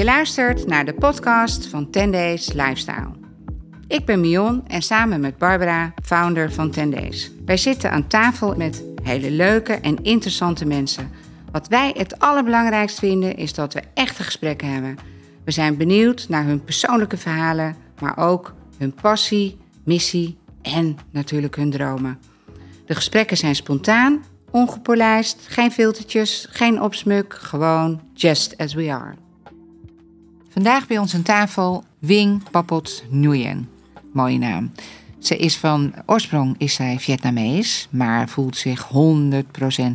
Je luistert naar de podcast van 10 Days Lifestyle. Ik ben Mion en samen met Barbara, founder van 10 Days. Wij zitten aan tafel met hele leuke en interessante mensen. Wat wij het allerbelangrijkst vinden is dat we echte gesprekken hebben. We zijn benieuwd naar hun persoonlijke verhalen, maar ook hun passie, missie en natuurlijk hun dromen. De gesprekken zijn spontaan, ongepolijst, geen filtertjes, geen opsmuk, gewoon just as we are. Vandaag bij ons aan tafel Wing Papot Nguyen. Mooie naam. Ze is van oorsprong is zij Vietnamees, maar voelt zich 100%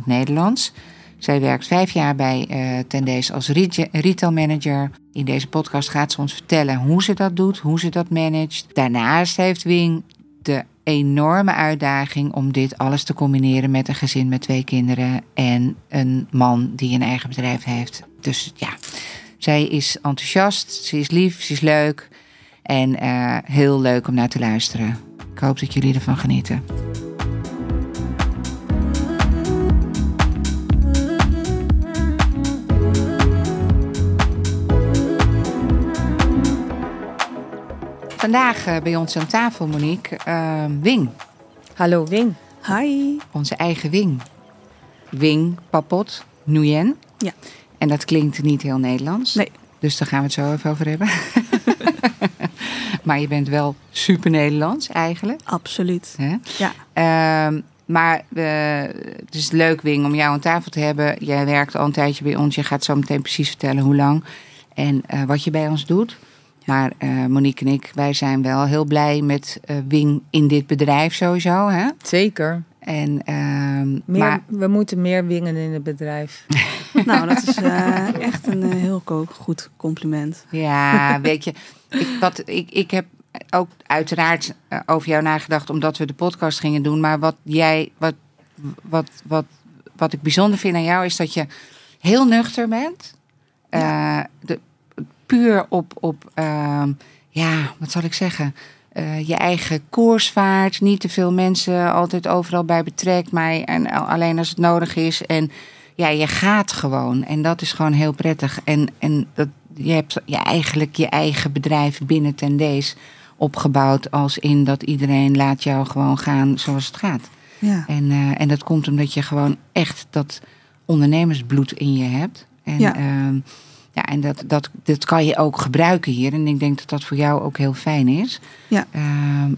Nederlands. Zij werkt vijf jaar bij uh, Tendees als retail manager. In deze podcast gaat ze ons vertellen hoe ze dat doet, hoe ze dat managt. Daarnaast heeft Wing de enorme uitdaging om dit alles te combineren met een gezin met twee kinderen en een man die een eigen bedrijf heeft. Dus ja, zij is enthousiast, ze is lief, ze is leuk en uh, heel leuk om naar te luisteren. Ik hoop dat jullie ervan genieten. Vandaag uh, bij ons aan tafel, Monique, uh, Wing. Hallo Wing. Hi. Onze eigen Wing. Wing Papot Nguyen. Ja. En dat klinkt niet heel Nederlands. Nee. Dus daar gaan we het zo even over hebben. maar je bent wel super Nederlands eigenlijk. Absoluut. Hè? Ja. Ehm, maar uh, het is leuk, Wing, om jou aan tafel te hebben. Jij werkt al een tijdje bij ons. Je gaat zo meteen precies vertellen hoe lang en uh, wat je bij ons doet. Maar uh, Monique en ik, wij zijn wel heel blij met Wing in dit bedrijf sowieso. Hè? Zeker. En, ehm, meer, maar... We moeten meer wingen in het bedrijf. nou, dat is uh, echt een uh, heel goed compliment. Ja, weet je, ik, wat, ik, ik heb ook uiteraard uh, over jou nagedacht omdat we de podcast gingen doen. Maar wat jij, wat, wat, wat, wat ik bijzonder vind aan jou is dat je heel nuchter bent. Ja. De, puur op, op ehm, ja, wat zal ik zeggen? Uh, je eigen koers vaart. Niet te veel mensen altijd overal bij betrekt. Maar en alleen als het nodig is. En ja, je gaat gewoon. En dat is gewoon heel prettig. En, en dat, je hebt je eigenlijk je eigen bedrijf binnen Tendees opgebouwd. Als in dat iedereen laat jou gewoon gaan zoals het gaat. Ja. En, uh, en dat komt omdat je gewoon echt dat ondernemersbloed in je hebt. En, ja. Uh, ja, en dat, dat, dat kan je ook gebruiken hier. En ik denk dat dat voor jou ook heel fijn is. Ja. Uh,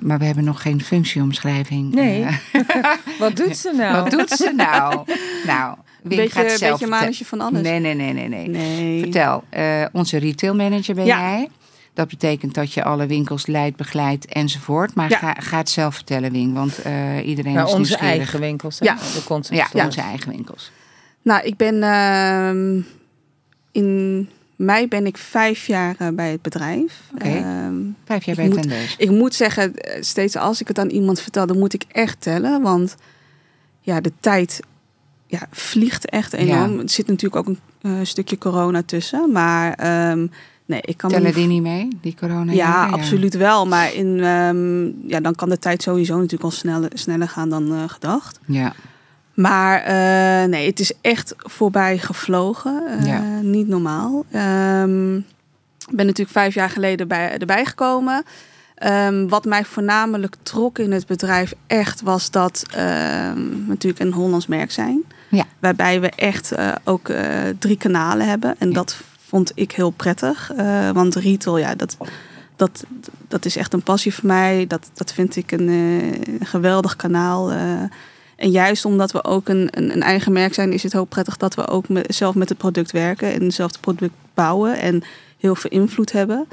maar we hebben nog geen functieomschrijving. Nee. Uh, wat doet ze nou? Wat doet ze nou? nou, een beetje, gaat zelf beetje manetje van alles. Nee, nee, nee, nee. nee. nee. Vertel, uh, onze retail manager ben ja. jij. Dat betekent dat je alle winkels leidt, begeleidt enzovoort. Maar ja. ga, ga het zelf vertellen, Wing. Want uh, iedereen nou, is onze eigen winkels. Hè? Ja. De concept ja, onze eigen winkels. Nou, ik ben uh, in mei ben ik vijf jaar uh, bij het bedrijf. Okay. um, vijf jaar bij moet, Tendees. Ik moet zeggen, steeds als ik het aan iemand vertel, dan moet ik echt tellen. Want ja, de tijd ja, vliegt echt enorm. Ja. Er zit natuurlijk ook een uh, stukje corona tussen. Maar um, nee, ik kan... Tellen die niet mee, die corona? Ja, absoluut wel. Maar in, um, ja, dan kan de tijd sowieso natuurlijk al sneller, sneller gaan dan uh, gedacht. Ja. Maar uh, nee, het is echt voorbij gevlogen. Uh, ja. Niet normaal. Um, ik ben natuurlijk vijf jaar geleden bij, erbij gekomen. Um, wat mij voornamelijk trok in het bedrijf echt was dat um, we natuurlijk een Hollands merk zijn. Ja. Waarbij we echt uh, ook drie kanalen hebben. En ja. dat vond ik heel prettig. want retail, ja, dat, dat, dat is echt een passie voor mij. Dat, dat vind ik een, een geweldig kanaal. En juist omdat we ook een, een, een, eigen merk zijn, is het heel prettig dat we ook met, zelf met het product werken en zelf het product bouwen en heel veel invloed hebben.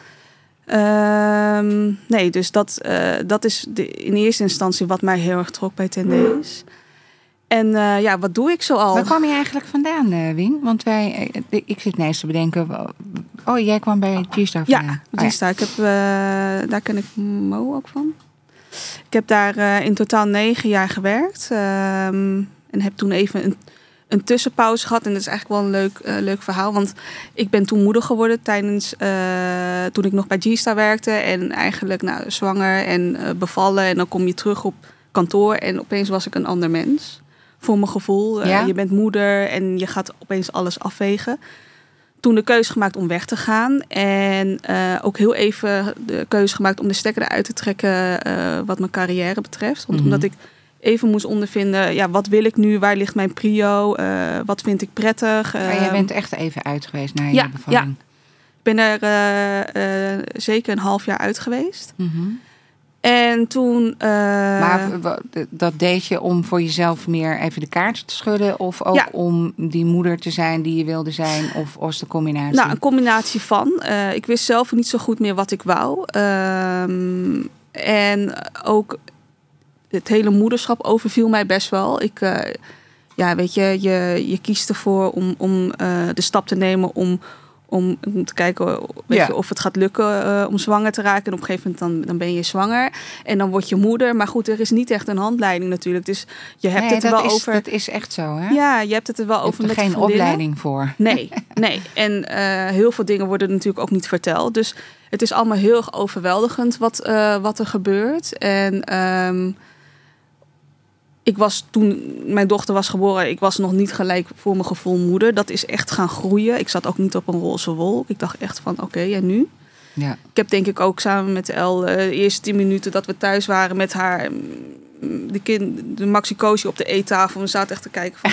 Um, nee, dus dat, uh, dat is de, in eerste instantie wat mij heel erg trok bij Tendees. En uh, ja, wat doe ik zoal? Waar kwam je eigenlijk vandaan, uh, Wing? Want wij, ik zit ineens te bedenken. Oh, jij kwam bij G-Star vandaan? Ja, G-Star. Oh, ja. Ik heb, daar ken ik Mo ook van. Ik heb daar uh, in totaal negen jaar gewerkt. Um, en heb toen even een, een tussenpauze gehad. En dat is eigenlijk wel een leuk, uh, leuk verhaal. Want ik ben toen moeder geworden tijdens uh, toen ik nog bij G-Star werkte. En eigenlijk nou, zwanger en bevallen. En dan kom je terug op kantoor. En opeens was ik een ander mens. Voor mijn gevoel. Ja? je bent moeder en je gaat opeens alles afwegen. Toen de keuze gemaakt om weg te gaan. En eh, ook heel even de keuze gemaakt om de stekker eruit te trekken eh, wat mijn carrière betreft. Want Mhm. omdat ik even moest ondervinden, ja, wat wil ik nu? Waar ligt mijn prio? Eh, wat vind ik prettig? Maar jij Ehm, bent echt even uit geweest na je ja, bevalling. Ik ben er zeker een half jaar uit geweest. Mhm. En toen... eh, Maar dat deed je om voor jezelf meer even de kaart te schudden? Of ook Ja. om die moeder te zijn die je wilde zijn? Of was de combinatie? Nou, een combinatie van. Eh, ik wist zelf niet zo goed meer wat ik wou. Ehm, en ook het hele moederschap overviel mij best wel. Ik, eh, ja, weet je, je, je kiest ervoor om, om de stap te nemen om, om, om te kijken weet Ja. je, of het gaat lukken eh, om zwanger te raken. En op een gegeven moment dan, dan ben je zwanger. En dan word je moeder. Maar goed, er is niet echt een handleiding natuurlijk. Dus je hebt Nee, het er wel is, over. Dat is echt zo, hè? Ja, je hebt het er wel je over er met geen opleiding voor. Nee, nee. En eh, heel veel dingen worden natuurlijk ook niet verteld. Dus het is allemaal heel erg overweldigend wat, eh, wat er gebeurt. En ehm, ik was toen mijn dochter was geboren, ik was nog niet gelijk voor mijn gevoel moeder. Dat is echt gaan groeien. Ik zat ook niet op een roze wolk. Ik dacht echt van oké, en nu? Ja. Ik heb denk ik ook samen met El eh, de eerste tien minuten dat we thuis waren met haar... mm, De, kind, de Maxi Cosi op de eettafel. We zaten echt te kijken van...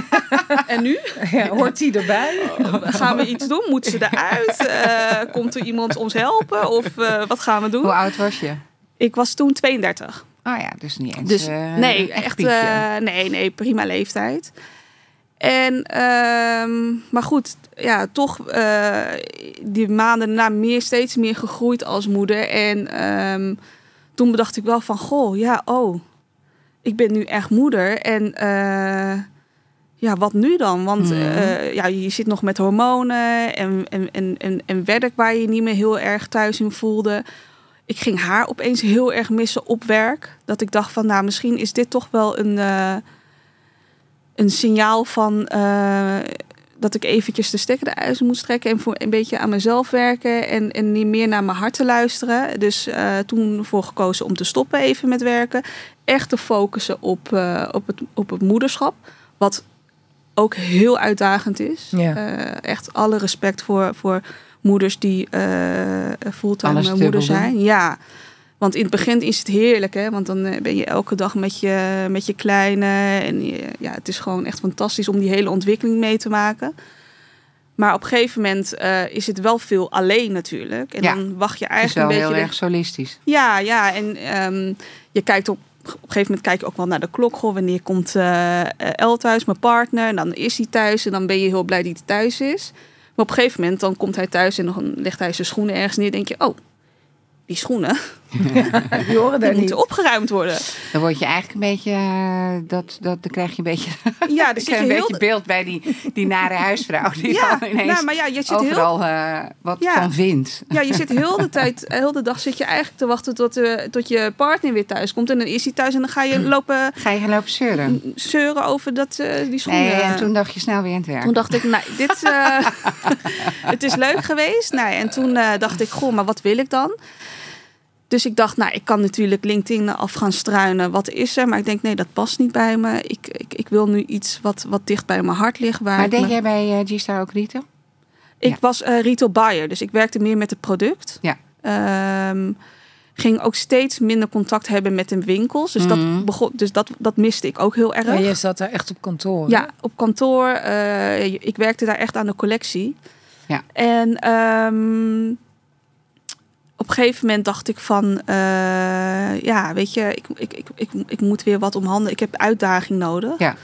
en nu? Ja, hoort die erbij? Gaan we iets doen? Moet ze eruit? Eh, komt er iemand ons helpen? Of eh, wat gaan we doen? Hoe oud was je? Ik was toen 32. Oh ja, dus niet eens. Dus eh, nee, echt eh, nee, nee, prima leeftijd. En, ehm, maar goed, ja, toch eh, die maanden daarna meer, steeds meer gegroeid als moeder. En ehm, toen bedacht ik wel van, goh, ja, oh, ik ben nu echt moeder. En ja, wat nu dan? Want Mhm. ja, je zit nog met hormonen en, en, en, en, en werk waar je je niet meer heel erg thuis in voelde. Ik ging haar opeens heel erg missen op werk. Dat ik dacht van, nou, misschien is dit toch wel een, eh, een signaal van eh, dat ik eventjes de stekker eruit moest trekken en voor een beetje aan mezelf werken en, en niet meer naar mijn hart te luisteren. Dus eh, toen voor gekozen om te stoppen even met werken. Echt te focussen op, op, het, op het moederschap. Wat ook heel uitdagend is. Ja. Echt alle respect voor, voor moeders die eh fulltime Alles moeder zijn. Ja, want in het begin is het heerlijk, hè? Want dan eh, ben je elke dag met je, met je kleine. En je- ja, het is gewoon echt fantastisch om die hele ontwikkeling mee te maken. Maar op een gegeven moment eh, is het wel veel alleen natuurlijk. En Ja, dan wacht je Het is eigenlijk wel een beetje... heel erg solistisch. ja, ja. En ehm, je kijkt op, op een gegeven moment kijk je ook wel naar de klok. Goh, wanneer komt eh eh, El thuis, mijn partner? En dan is hij thuis en dan ben je heel blij dat hij thuis is. Maar op een gegeven moment dan komt hij thuis en dan legt hij zijn schoenen ergens neer. denk je, oh, die schoenen Die horen die daar niet. moeten opgeruimd worden. Dan word je eigenlijk een beetje, eh, dat, dat, dan krijg je een beetje, Ja, dan zit krijg je een heel... beetje beeld bij die, die nare huisvrouw die Ja, ineens nou, maar ja, je zit heel overal eh, wat Ja. van vindt. Ja, je zit heel de tijd, heel de dag zit je eigenlijk te wachten tot, eh, tot je partner weer thuis komt. En dan is hij thuis en dan ga je lopen Ga je gaan lopen zeuren? zeuren over dat, eh, die schoenen. Nee, en toen dacht je snel weer aan het werk. Toen dacht ik, nou, dit eh, het is leuk geweest. Nou, en toen eh, dacht ik, goh, maar wat wil ik dan? Dus ik dacht, nou, ik kan natuurlijk LinkedIn af gaan struinen. Wat is er? Maar ik denk, nee, dat past niet bij me. Ik, ik, ik wil nu iets wat, wat dicht bij mijn hart ligt. Waar maar deed me- jij bij eh, G-Star ook retail? Ik Ja. was eh, retail buyer, dus ik werkte meer met het product. Ja. Ehm, ging ook steeds minder contact hebben met de winkels. Dus, Mhm. dat, begon, dus dat, dat miste ik ook heel erg. Maar je zat daar echt op kantoor. Ja, op kantoor. eh, ik werkte daar echt aan de collectie. Ja. En ehm, op een gegeven moment dacht ik van... eh, ja, weet je, ik, ik, ik, ik, ik moet weer wat om handen. Ik heb uitdaging nodig. Ja.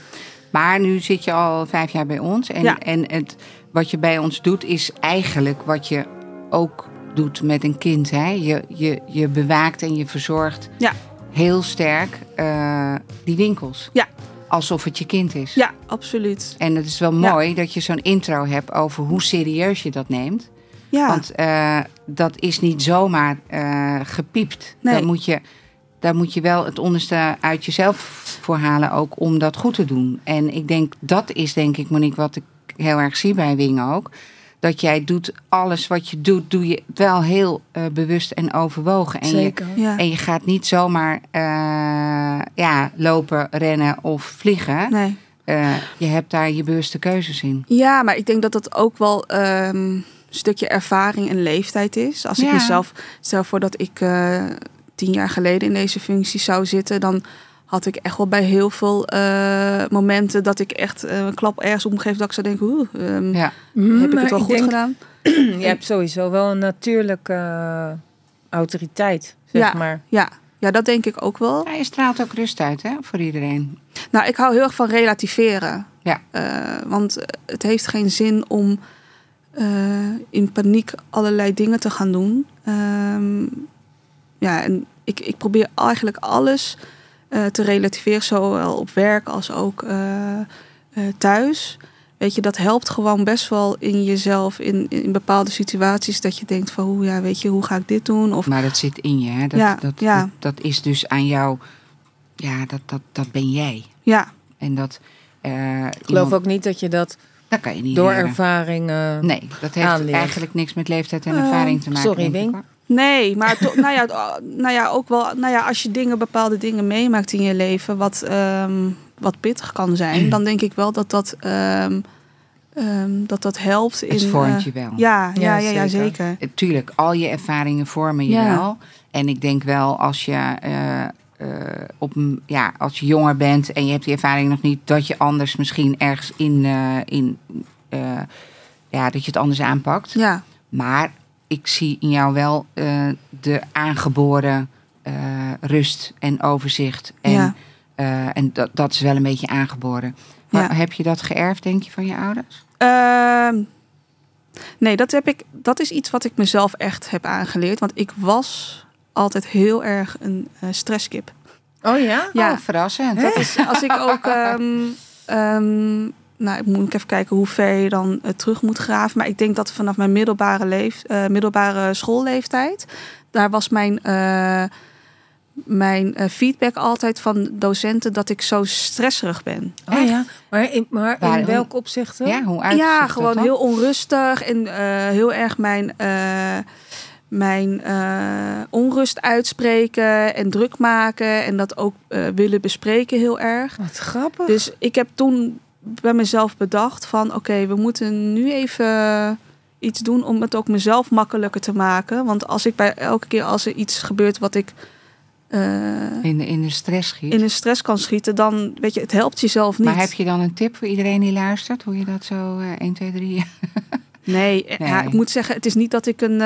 Maar nu zit je al vijf jaar bij ons. En, Ja. en het, wat je bij ons doet, is eigenlijk wat je ook doet met een kind. Hè? Je, je, je bewaakt en je verzorgt Ja. heel sterk eh, die winkels. Ja. Alsof het je kind is. Ja, absoluut. En het is wel Ja. mooi dat je zo'n intro hebt over hoe serieus je dat neemt. Ja, Want eh, dat is niet zomaar eh, gepiept. Nee. Daar, moet je, daar moet je wel het onderste uit jezelf voor halen ook om dat goed te doen. En ik denk, dat is denk ik, Monique, wat ik heel erg zie bij Wing ook. Dat jij doet, alles wat je doet, doe je wel heel eh, bewust en overwogen. En je, Zeker. ja. en je gaat niet zomaar ja, lopen, rennen of vliegen. Nee. je hebt daar je bewuste keuzes in. Ja, maar ik denk dat dat ook wel ehm, stukje ervaring en leeftijd is. Als ik mezelf stel voor dat ik eh, tien jaar geleden in deze functie zou zitten, dan had ik echt wel bij heel veel eh, momenten dat ik echt eh, een klap ergens op geef dat ik zou denken, oeh, ehm, Ja. heb ik het wel goed denk, gedaan? Je hebt sowieso wel een natuurlijke autoriteit, zeg Ja. maar. Ja. ja, dat denk ik ook wel. Ja, je straalt ook rust uit hè, voor iedereen. Nou, ik hou heel erg van relativeren. Ja. Eh, want het heeft geen zin om eh, in paniek allerlei dingen te gaan doen. Ehm, ja, en ik, ik probeer eigenlijk alles eh, te relativeren, zowel op werk als ook eh, eh, thuis. Weet je, dat helpt gewoon best wel in jezelf, in, in bepaalde situaties, dat je denkt van, hoe, ja, weet je, hoe ga ik dit doen? Of Maar dat zit in je. Hè? Dat, Ja, dat, ja. Dat, dat is dus aan jou. Ja, dat, dat, dat ben jij. ja, En dat. eh, Ik geloof iemand- ook niet dat je dat Dat kan je niet door leren. ervaring... Nee, dat heeft aanleert. eigenlijk niks met leeftijd en Eh, ervaring te maken. sorry, Wing. Nee, maar toch, nou, ja, oh, nou ja, ook wel, nou ja, als je dingen, bepaalde dingen meemaakt in je leven, wat, ehm, wat pittig kan zijn, dan denk ik wel dat dat, ehm, ehm, dat, dat helpt in. Het vormt eh, je wel. Ja, ja, ja, ja, zeker. zeker. Tuurlijk, al je ervaringen vormen je Ja. wel. En ik denk wel als je, eh, op, een- ja, als je jonger bent en je hebt die ervaring nog niet, dat je anders misschien ergens in, eh, in eh, ja, dat je het anders aanpakt. Ja, Maar ik zie in jou wel eh, de aangeboren eh, rust en overzicht. En, Ja. eh, en dat, dat is wel een beetje aangeboren. Maar Ja. Heb je dat geërfd, denk je, van je ouders? Ehm, nee, dat, heb ik, dat is iets wat ik mezelf echt heb aangeleerd, want ik was altijd heel erg een eh, stresskip. Oh ja? Ja. Oh, verrassend. Dat is als ik ook. ehm, ehm, nou, ik moet even kijken hoe ver je dan eh, terug moet graven. Maar ik denk dat vanaf mijn middelbare, leef, eh, middelbare schoolleeftijd. Daar was mijn, mijn feedback altijd van docenten dat ik zo stresserig ben. Oh ja? Maar in, maar in welk opzicht? Ja, hoe Ja, gewoon heel onrustig en heel erg mijn, mijn eh, onrust uitspreken en druk maken. En dat ook eh, willen bespreken heel erg. Wat grappig. Dus ik heb toen bij mezelf bedacht van oké, we moeten nu even iets doen om het ook mezelf makkelijker te maken. Want als ik bij elke keer als er iets gebeurt wat ik eh, In de, in de stress schiet. in een stress kan schieten, dan weet je, het helpt jezelf niet. Maar heb je dan een tip voor iedereen die luistert? Hoe je dat zo eh 1, 2, 3... Nee, Ja, ik moet zeggen, het is niet dat ik een,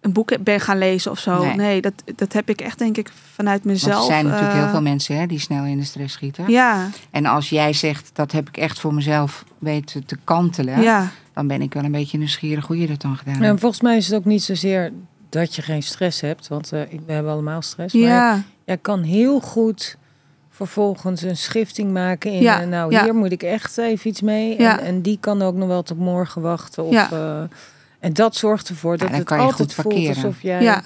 een boek ben gaan lezen of zo. Nee. Nee, dat, dat heb ik echt denk ik vanuit Want mezelf. er zijn natuurlijk eh, heel veel mensen hè, die snel in de stress schieten. Ja, En als jij zegt, dat heb ik echt voor mezelf weten te kantelen... ja, dan ben ik wel een beetje nieuwsgierig hoe je dat dan gedaan hebt. en volgens mij is het ook niet zozeer dat je geen stress hebt. Want eh, ik- we hebben allemaal stress. Maar ja, jij kan heel goed vervolgens een schifting maken in... Ja, eh, nou, ja. hier moet ik echt even iets mee. Ja. En, en die kan ook nog wel tot morgen wachten. Of, Ja. eh, en dat zorgt ervoor dat dan het je altijd goed voelt parkeren. alsof jij ja.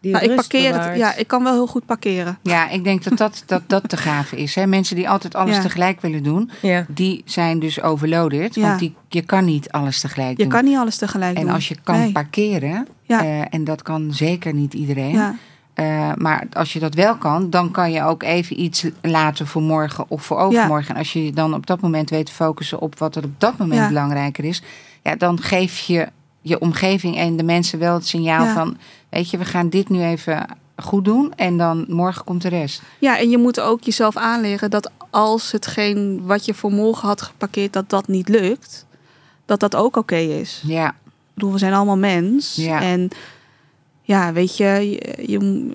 die Nou, ik parkeer het. Ja, ik kan wel heel goed parkeren. Ja, ik denk dat dat, dat, dat te gave is. Hè? Mensen die altijd alles Ja. tegelijk willen doen... Ja. die zijn dus overloaded. Ja. Want die, je kan niet alles tegelijk Je doen. kan niet alles tegelijk en doen. als je kan Nee. parkeren... Ja. eh, en dat kan zeker niet iedereen... Ja, Eh, maar als je dat wel kan, dan kan je ook even iets laten voor morgen of voor overmorgen. En als je je dan op dat moment weet te focussen op wat er op dat moment Ja. belangrijker is, ja, dan geef je je omgeving en de mensen wel het signaal Ja. van, weet je, we gaan dit nu even goed doen en dan morgen komt de rest. ja, en je moet ook jezelf aanleren dat als hetgeen wat je voor morgen had geparkeerd, dat dat niet lukt, dat dat ook oké is. Ja, Ik bedoel, we zijn allemaal mens. Ja. En ja, weet je, je, je,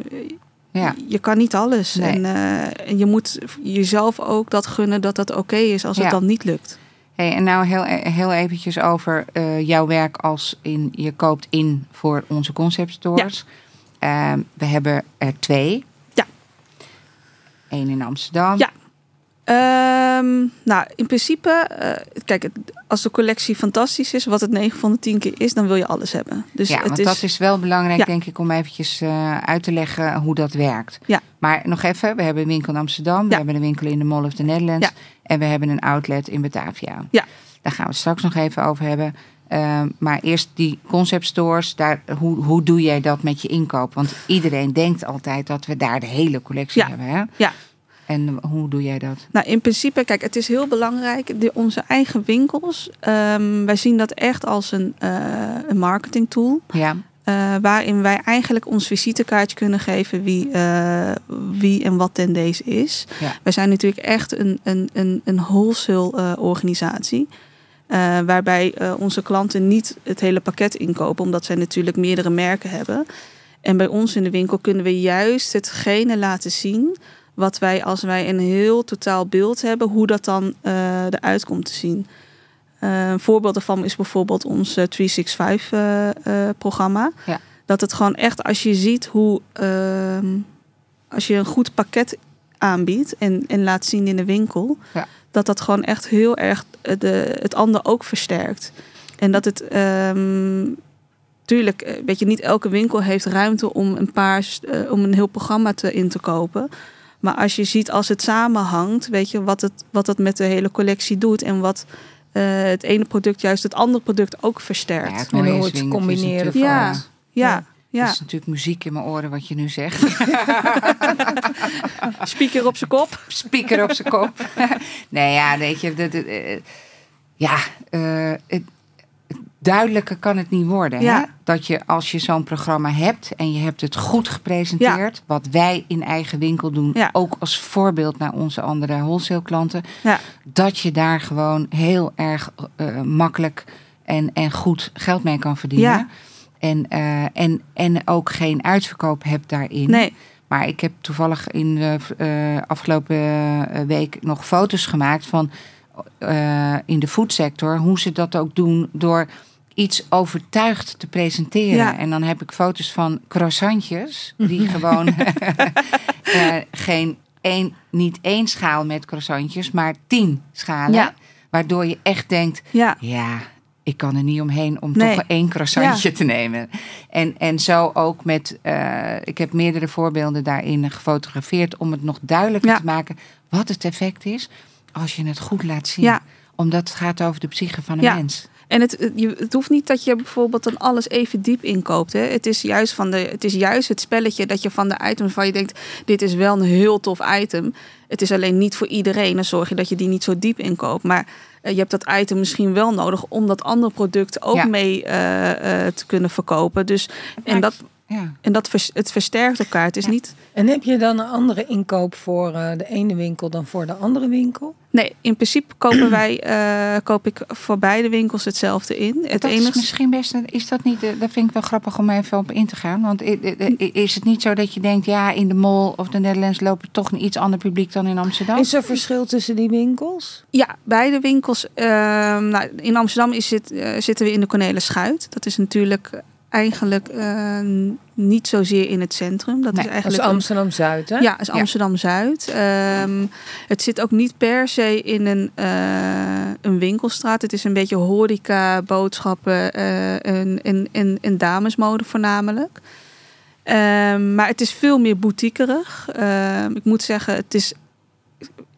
ja. je kan niet alles. Nee. En, eh, en je moet jezelf ook dat gunnen dat dat oké is als het dan niet lukt. Hey, en nou heel, heel eventjes over eh, jouw werk als in, je koopt in voor onze concept stores. Ehm, we hebben er twee. Ja. Eén in Amsterdam. Ja. Ehm, nou, in principe, eh, kijk, als de collectie fantastisch is, wat het 9 van de 10 keer is, dan wil je alles hebben. Dus ja, het want is, dat is wel belangrijk, Ja. denk ik, om eventjes eh, uit te leggen hoe dat werkt. Ja. Maar nog even, we hebben een winkel in Amsterdam, we hebben een winkel in de Mall of the Netherlands en we hebben een outlet in Batavia. Ja. Daar gaan we het straks nog even over hebben. Ehm, maar eerst die concept stores, daar, hoe, hoe doe jij dat met je inkoop? Want iedereen denkt altijd dat we daar de hele collectie hebben. Hè? Ja. En hoe doe jij dat? Nou, in principe, kijk, het is heel belangrijk. De, onze eigen winkels, ehm, wij zien dat echt als een, uh, een marketing tool. Ja. Uh, waarin wij eigenlijk ons visitekaartje kunnen geven wie, uh, wie en wat ten deze is. Ja. Wij zijn natuurlijk echt een, een, een, een wholesale uh, organisatie. waarbij onze klanten niet het hele pakket inkopen, omdat zij natuurlijk meerdere merken hebben. En bij ons in de winkel kunnen we juist hetgene laten zien wat wij als wij een heel totaal beeld hebben, hoe dat dan eruit komt te zien. Uh, een voorbeeld daarvan is bijvoorbeeld ons 365-programma. Ja. Dat het gewoon echt, als je ziet hoe, uh, als je een goed pakket aanbiedt en, en laat zien in de winkel, ja. dat dat gewoon echt heel erg de, het ander ook versterkt. En dat het, um, tuurlijk, weet je, niet elke winkel heeft ruimte om een paar, uh, om een heel programma te, in te kopen. Maar als je ziet als het samenhangt, weet je, wat het, wat het met de hele collectie doet en wat uh, het ene product juist het andere product ook versterkt. Ja, het En hoe het combineren natuurlijk Ja, ja, ja. Het is natuurlijk muziek in mijn oren wat je nu zegt. Speaker op zijn kop. Speaker op zijn kop. nee, ja, weet je, dat, dat, eh, ja, eh, het, duidelijker kan het niet worden. Hè? Dat je als je zo'n programma hebt en je hebt het goed gepresenteerd, wat wij in eigen winkel doen, Ja. ook als voorbeeld naar onze andere wholesale klanten, Ja. dat je daar gewoon heel erg eh, makkelijk en, en goed geld mee kan verdienen. En, eh, en, en ook geen uitverkoop hebt daarin. Nee, Maar ik heb toevallig in de eh, afgelopen eh, week nog foto's gemaakt van eh, in de foodsector. Hoe ze dat ook doen door iets overtuigd te presenteren. Ja. En dan heb ik foto's van croissantjes. Die gewoon eh, geen één, niet één schaal met croissantjes, maar tien schalen. Ja. Waardoor je echt denkt, ja, ja, ik kan er niet omheen om Nee. toch één croissantje te nemen. En, en zo ook met, eh, ik heb meerdere voorbeelden daarin gefotografeerd om het nog duidelijker te maken wat het effect is als je het goed laat zien. Omdat het gaat over de psyche van een Ja. mens. En het, het- hoeft niet dat je bijvoorbeeld dan alles even diep inkoopt. Hè. Het, is juist van de, het is juist het spelletje dat je van de items van je denkt... dit is wel een heel tof item. Het is alleen niet voor iedereen. Dan zorg je dat je die niet zo diep inkoopt. Maar eh, je hebt dat item misschien wel nodig... om dat andere product ook Ja. mee eh, eh, te kunnen verkopen. Dus, en dat, Ja. en dat vers- het versterkt elkaar. Het is Ja. niet... En heb je dan een andere inkoop voor eh, de ene winkel dan voor de andere winkel? Nee, in principe kopen wij, eh, koop ik voor beide winkels hetzelfde in. Het dat is enige... misschien best, is dat niet, eh, dat vind ik wel grappig om even op in te gaan. Want is het niet zo dat je denkt, ja, in de mall of de Netherlands lopen toch een iets ander publiek dan in Amsterdam? Is er verschil tussen die winkels? Ja, beide winkels. ehm, nou, in Amsterdam is het, zitten we in de Cornelis Schuit. Dat is natuurlijk eigenlijk eh, niet zozeer in het centrum. Dat Nee, is eigenlijk een- Amsterdam-Zuid, hè? Ja, is. Amsterdam Zuid. Ehm, het zit ook niet per se in een, eh, een winkelstraat. Het is een beetje horeca, boodschappen eh, en, en, en, en damesmode voornamelijk. Ehm, maar het is veel meer boutiquerig. Ehm, ik moet zeggen, het is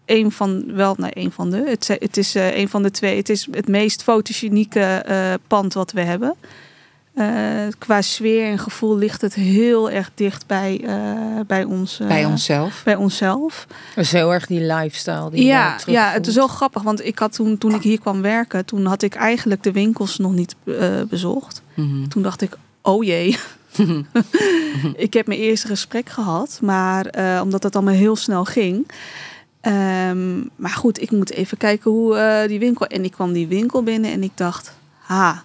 een van, wel, nee, een van de. Het, het is een van de twee. Het is het meest fotogenieke pand wat we hebben. Eh, qua sfeer en gevoel ligt het heel erg dicht bij, eh, bij, ons, eh, Bij onszelf. bij onszelf. Dat is heel erg die lifestyle die Ja, ja, het is wel grappig. Want ik had toen, toen ik hier kwam werken, toen had ik eigenlijk de winkels nog niet eh, bezocht. Mhm. Toen dacht ik, oh jee. ik heb mijn eerste gesprek gehad, maar eh, omdat het allemaal heel snel ging. Ehm, maar goed, ik moet even kijken hoe eh, die winkel. En ik kwam die winkel binnen en ik dacht, ha,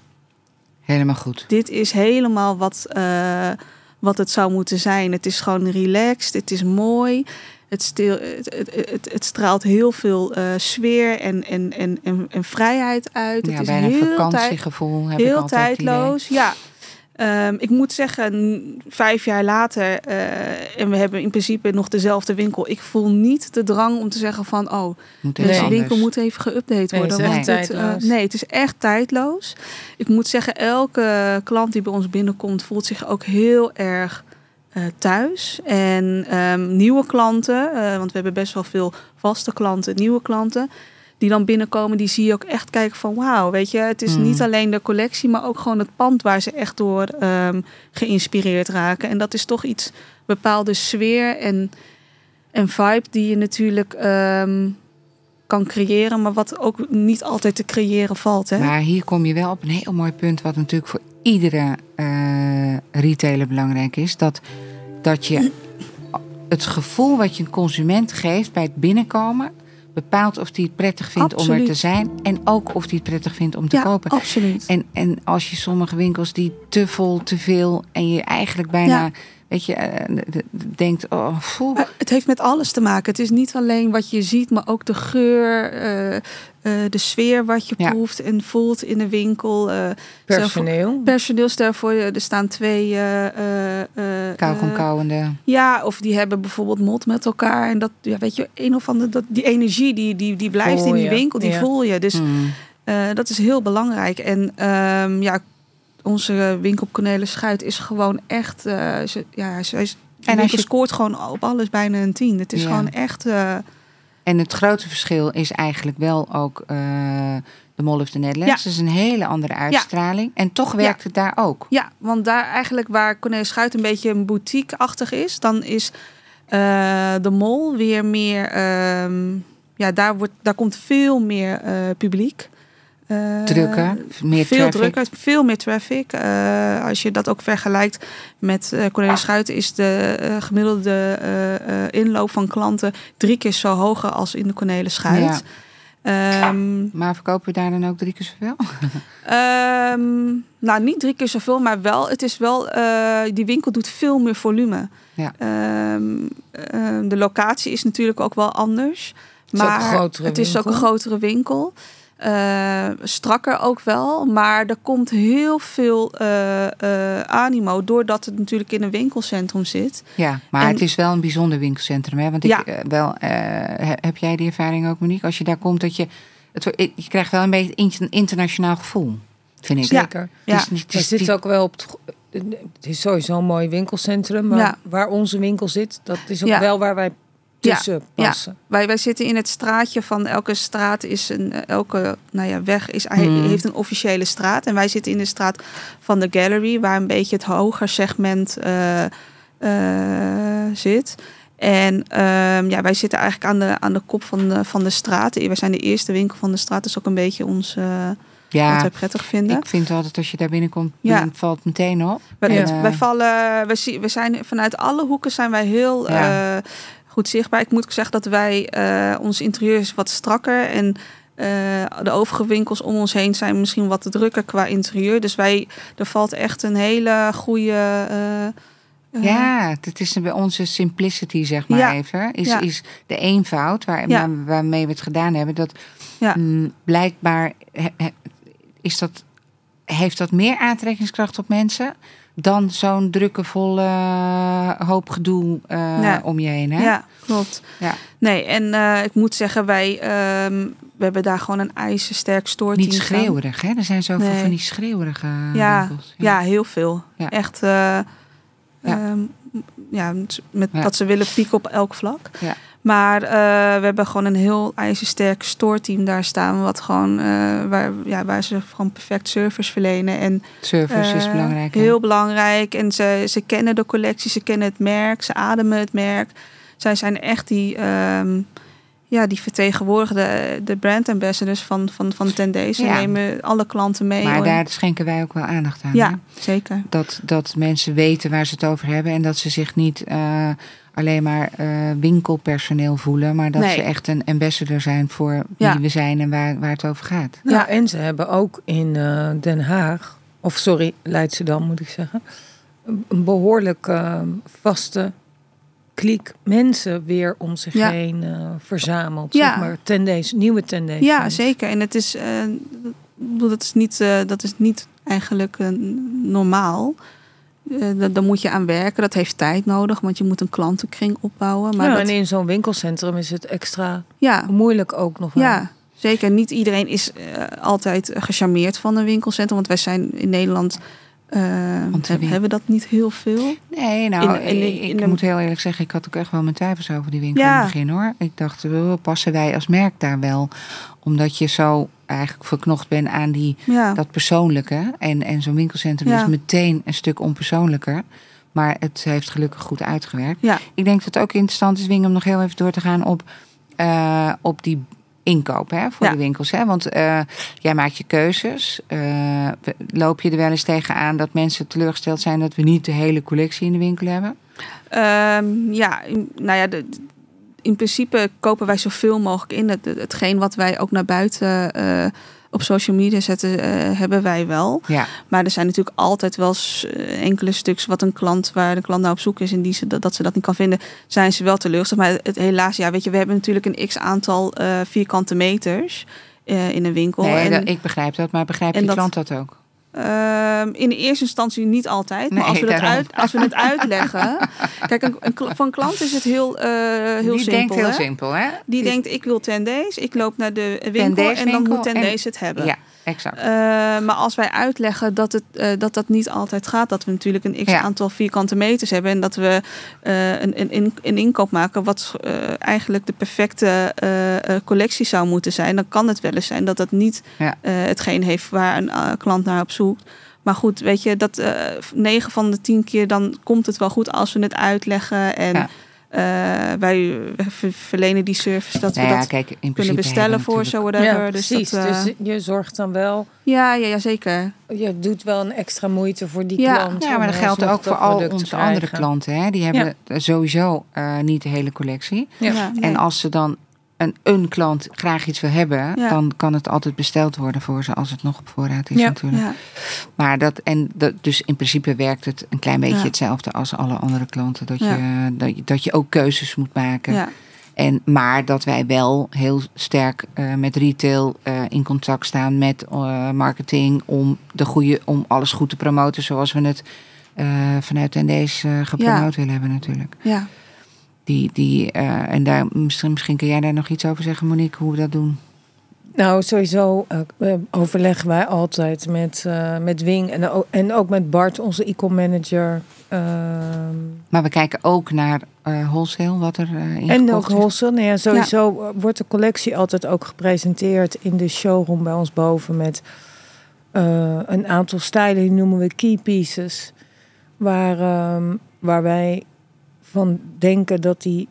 Helemaal goed. dit is helemaal wat, eh, wat het zou moeten zijn. Het is gewoon relaxed, het is mooi. Het, stil, het, het, het, het straalt heel veel eh, sfeer en, en, en, en, en vrijheid uit. Ja, het is bijna een heel tijd, vakantiegevoel heb heel idee. tijdloos. Ja. Ehm, ik moet zeggen, vijf jaar later, eh, en we hebben in principe nog dezelfde winkel. Ik voel niet de drang om te zeggen van, oh, Moet deze anders. winkel moet even geüpdate Nee, worden. want het, eh, tijdloos. nee, het is echt tijdloos. Ik moet zeggen, elke klant die bij ons binnenkomt, voelt zich ook heel erg eh, thuis. En ehm, nieuwe klanten, eh, want we hebben best wel veel vaste klanten, nieuwe klanten. Die dan binnenkomen, die zie je ook echt kijken van wauw, weet je, het is Mm. niet alleen de collectie, maar ook gewoon het pand waar ze echt door ehm, geïnspireerd raken. En dat is toch iets, bepaalde sfeer en en vibe die je natuurlijk ehm, kan creëren, maar wat ook niet altijd te creëren valt. Hè? Maar hier kom je wel op een heel mooi punt, wat natuurlijk voor iedere eh, retailer belangrijk is. Dat, dat je het gevoel wat je een consument geeft bij het binnenkomen bepaalt of hij het prettig vindt om er te zijn en ook of hij het prettig vindt om te ja, kopen. absoluut. En, en als je sommige winkels die te vol, te veel en je eigenlijk bijna, Ja. Weet je, eh, denkt, oh. Maar het heeft met alles te maken. Het is niet alleen wat je ziet, maar ook de geur, eh, eh, de sfeer wat je Ja. proeft en voelt in de winkel. eh Personeel. personeel, stel voor, je, er staan twee... kauwende. Ja, of die hebben bijvoorbeeld mot met elkaar. En dat, ja, weet je, een of andere, dat, die energie die, die, die blijft Voel in die je, winkel, die ja. voel je. Dus Hmm. eh, dat is heel belangrijk. En ehm, ja, onze winkel op Cornelis Schuit is gewoon echt... eh, ze, ja, ze is, En je- scoort gewoon op alles bijna een tien. Het is Ja. gewoon echt... eh, En het grote verschil is eigenlijk wel ook eh, de Mall of the Netherlands. Ja. Dat is een hele andere uitstraling. En toch werkt het daar ook. Ja, want daar eigenlijk waar Cornelis Schuit een beetje een boutique-achtig is, dan is eh, de mol weer meer. ehm, ja, daar, wordt, daar komt veel meer eh, publiek. Eh, Drukker, meer veel traffic. drukker, veel meer traffic. Eh, als je dat ook vergelijkt met eh Cornelis Schuit, is de gemiddelde inloop van klanten drie keer zo hoger als in de Cornelis Schuit. Ehm, Maar verkopen we daar dan ook drie keer zoveel? Ehm, nou, niet drie keer zoveel, maar wel. Het is wel. die winkel doet veel meer volume. Ja. Ehm, de locatie is natuurlijk ook wel anders. Maar het is ook een grotere winkel. Eh, strakker ook wel. Maar er komt heel veel eh, eh, animo. Doordat het natuurlijk in een winkelcentrum zit. Ja, maar En- het is wel een bijzonder winkelcentrum. Hè? Want ik, Ja. wel, eh, he- heb jij die ervaring ook, Monique? Als je daar komt, dat je, het, je krijgt wel een beetje een inter- internationaal gevoel, vind ik. Zeker. Ja. Het is niet- het is niet- ook wel op het, is sowieso een mooi winkelcentrum, maar Ja. waar onze winkel zit, dat is ook Ja. wel waar wij Ja. Tussen Ja. passen. Wij, wij zitten in het straatje van elke straat is een eh, elke nou ja, weg is Hmm. heeft een officiële straat en wij zitten in de straat van de gallery waar een beetje het hoger segment eh, eh, zit. En ehm, ja, wij zitten eigenlijk aan de, aan de kop van de, van de straat. Wij zijn de eerste winkel van de straat. Dat is ook een beetje ons wat wij prettig vinden. ik vind altijd als je daar binnenkomt, Ja. dan valt het meteen op. Wij, En, het- wij vallen, we, zien, we zijn vanuit alle hoeken zijn wij heel Ja. Goed zichtbaar. Ik moet ook zeggen dat wij, eh, ons interieur is wat strakker en eh, de overige winkels om ons heen zijn misschien wat drukker qua interieur. Dus wij, er valt echt een hele goede. eh, Ja, het is bij onze simplicity, zeg maar Ja. even. Is, Ja. is de eenvoud waar, Ja. waar- waarmee we het gedaan hebben. Dat Ja. mm, blijkbaar he- he- is dat, heeft dat meer aantrekkingskracht op mensen dan zo'n drukke, volle eh, hoop gedoe eh, Ja. om je heen. Hè? Ja, klopt. Ja. Nee, en eh, ik moet zeggen, wij ehm, we hebben daar gewoon een ijzersterk stoorteam. Niet schreeuwerig, hè? Er zijn zoveel Nee. van die schreeuwerige Ja, winkels. Ja, heel veel. Ja. Echt, eh, Ja. ehm, ja, met Ja. dat ze willen pieken op elk vlak. Ja. Maar eh, we hebben gewoon een heel ijzersterk stoorteam daar staan. Wat gewoon, eh, waar, ja, waar ze gewoon perfect service verlenen. En, Service is eh, belangrijk. hè? Heel belangrijk. En ze, ze kennen de collectie, ze kennen het merk, ze ademen het merk. Zij zijn echt die, ehm, ja, die vertegenwoordigen de, de brand ambassadors van, van, van. Ze Ja. nemen alle klanten mee. maar hoor. daar schenken wij ook wel aandacht aan. hè? ja, zeker. Dat, dat mensen weten waar ze het over hebben. En dat ze zich niet eh, alleen maar eh, winkelpersoneel voelen. Maar dat Nee. ze echt een ambassador zijn voor wie Ja. we zijn en waar, waar het over gaat. Nou, Ja. En ze hebben ook in eh, Den Haag, of sorry, Leidschendam moet ik zeggen, een behoorlijk eh, vaste kliek mensen weer om zich Ja. heen eh, verzameld. Ja. Zeg maar nieuwe tendencies. Ja, zeker. En het is, eh, dat is niet, eh, dat is niet eigenlijk normaal. Eh, da- daar moet je aan werken. Dat heeft tijd nodig, want je moet een klantenkring opbouwen. Maar Ja, dat, en in zo'n winkelcentrum is het extra ja, moeilijk ook nog wel. ja, zeker. Niet iedereen is altijd gecharmeerd van een winkelcentrum. Want wij zijn in Nederland... eh, Want we hebben dat niet heel veel. Nee, nou, In- in- ik, in ik een- moet heel eerlijk zeggen, ik had ook echt wel mijn twijfels over die winkel Ja. in het begin hoor. Ik dacht, oh, passen wij als merk daar wel? Omdat je zo eigenlijk verknocht bent aan die, Ja, dat persoonlijke. En, en zo'n winkelcentrum Ja. is meteen een stuk onpersoonlijker. Maar het heeft gelukkig goed uitgewerkt. Ik denk dat het ook interessant is, Wing, om nog heel even door te gaan op, eh, op die inkoop hè, voor Ja. de winkels. Hè? Want eh, jij maakt je keuzes. Eh, loop je er wel eens tegenaan dat mensen teleurgesteld zijn dat we niet de hele collectie in de winkel hebben? Ehm, ja, nou ja, de, in principe kopen wij zoveel mogelijk in. Het, het- hetgeen wat wij ook naar buiten eh, op social media zetten, eh, hebben wij wel. Ja, Maar er zijn natuurlijk altijd wel eh, enkele stuks wat een klant, waar de klant naar op zoek is en die ze, dat, dat ze dat niet kan vinden, zijn ze wel teleurgesteld. Maar het, helaas, ja, weet je, we hebben natuurlijk een x aantal eh, vierkante meters in een winkel. nee, en, dat- ik begrijp dat, maar begrijpt die dat- klant dat ook? Ehm, in de eerste instantie niet altijd. Maar als, we het daarom. uit, als we het uitleggen. Kijk, een, een, een klant is het heel, eh, heel die simpel. denkt heel hè? simpel, hè? Die denkt, ik wil 10 days. Ik loop naar de winkel en dan moet 10 en- days het hebben. Ja, exact. Eh, maar als wij uitleggen dat, het, eh, dat dat niet altijd gaat, dat we natuurlijk een x Ja. aantal vierkante meters hebben en dat we eh, een, een, een, een inkoop maken wat eigenlijk de perfecte collectie zou moeten zijn, dan kan het wel eens zijn dat dat niet Ja. hetgeen heeft waar een klant naar op zoekt. Maar goed, weet je, dat eh 9 van de 10 keer dan komt het wel goed als we het uitleggen. En Ja. Eh, wij ver- verlenen die service dat Nou we ja, dat kijk, in kunnen bestellen voor zo whatever. ja, dus precies. dat, eh, Dus je zorgt dan wel, ja, ja, ja, zeker. je doet wel een extra moeite voor die Ja. klant. Ja, maar dat geldt alsnog ook voor al onze andere klanten. Hè? Die hebben sowieso eh, niet de hele collectie. Ja. Ja, nee. En als ze dan een, een klant graag iets wil hebben, Ja. dan kan het altijd besteld worden voor ze als het nog op voorraad is Ja. natuurlijk. ja. Maar dat, en dat, dus in principe werkt het een klein beetje hetzelfde als alle andere klanten. Dat, je, dat, je, dat je ook keuzes moet maken. Ja. En, maar dat wij wel heel sterk eh, met retail eh, in contact staan met eh, marketing om, de goede, om alles goed te promoten zoals we het vanuit ND's gepromoot willen hebben natuurlijk. ja. Die, die, eh, en daar, misschien, misschien kun jij daar nog iets over zeggen, Monique, hoe we dat doen. Nou, sowieso eh, overleggen wij altijd met, met Wing en, ook- en ook met Bart, onze e-com manager. ehm, Maar we kijken ook naar wholesale, wat er in en ook wholesale. Nou ja, sowieso wordt de collectie altijd ook gepresenteerd in de showroom bij ons boven met een aantal stijlen, die noemen we key pieces. Waar, ehm, waar wij van denken dat die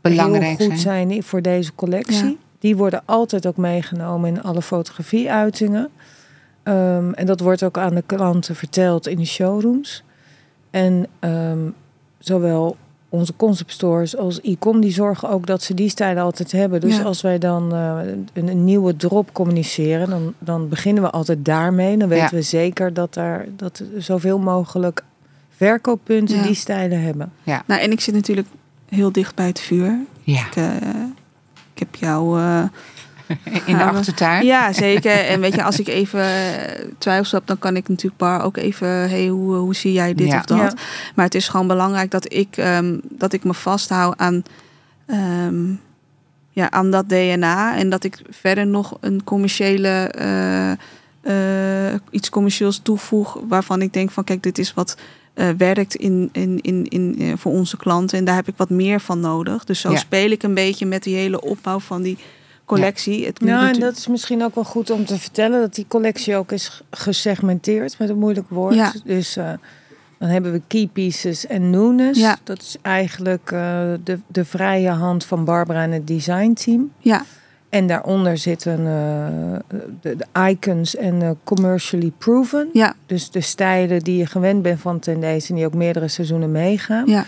Belangrijk heel goed zijn. zijn. voor deze collectie. Ja. Die worden altijd ook meegenomen in alle fotografie-uitingen. Ehm, en dat wordt ook aan de klanten verteld in de showrooms. En ehm, zowel onze concept stores als e-com, die zorgen ook dat ze die stijlen altijd hebben. Dus Ja. als wij dan eh, een, een nieuwe drop communiceren, dan, dan beginnen we altijd daarmee. Dan weten Ja. we zeker dat er dat zoveel mogelijk verkooppunten Ja. die stijlen hebben. Nou, en ik zit natuurlijk heel dicht bij het vuur. Ja, Ik, eh, ik heb jou... eh, in de we- achtertuin. ja, zeker. En weet je, als ik even eh, twijfels heb, dan kan ik natuurlijk Bar ook even... hey, hoe, hoe zie jij dit Ja. of dat? Ja. Maar het is gewoon belangrijk dat ik, ehm, dat ik me vasthoud aan, ehm, ja, aan dat DNA. En dat ik verder nog een commerciële, eh, eh, iets commercieels toevoeg. Waarvan ik denk van kijk, dit is wat eh, werkt in, in, in, in, eh, voor onze klanten. En daar heb ik wat meer van nodig. Dus zo Ja. speel ik een beetje met die hele opbouw van die collectie. Het moet Nou, en dat is misschien ook wel goed om te vertellen dat die collectie ook is gesegmenteerd met een moeilijk woord. Ja. Dus eh, dan hebben we key pieces en newness. Ja. Dat is eigenlijk eh, de, de vrije hand van Barbara en het designteam. Ja, En daaronder zitten eh, de, de icons en eh, commercially proven. ja, Dus de stijlen die je gewend bent van Tendees en die ook meerdere seizoenen meegaan. ja,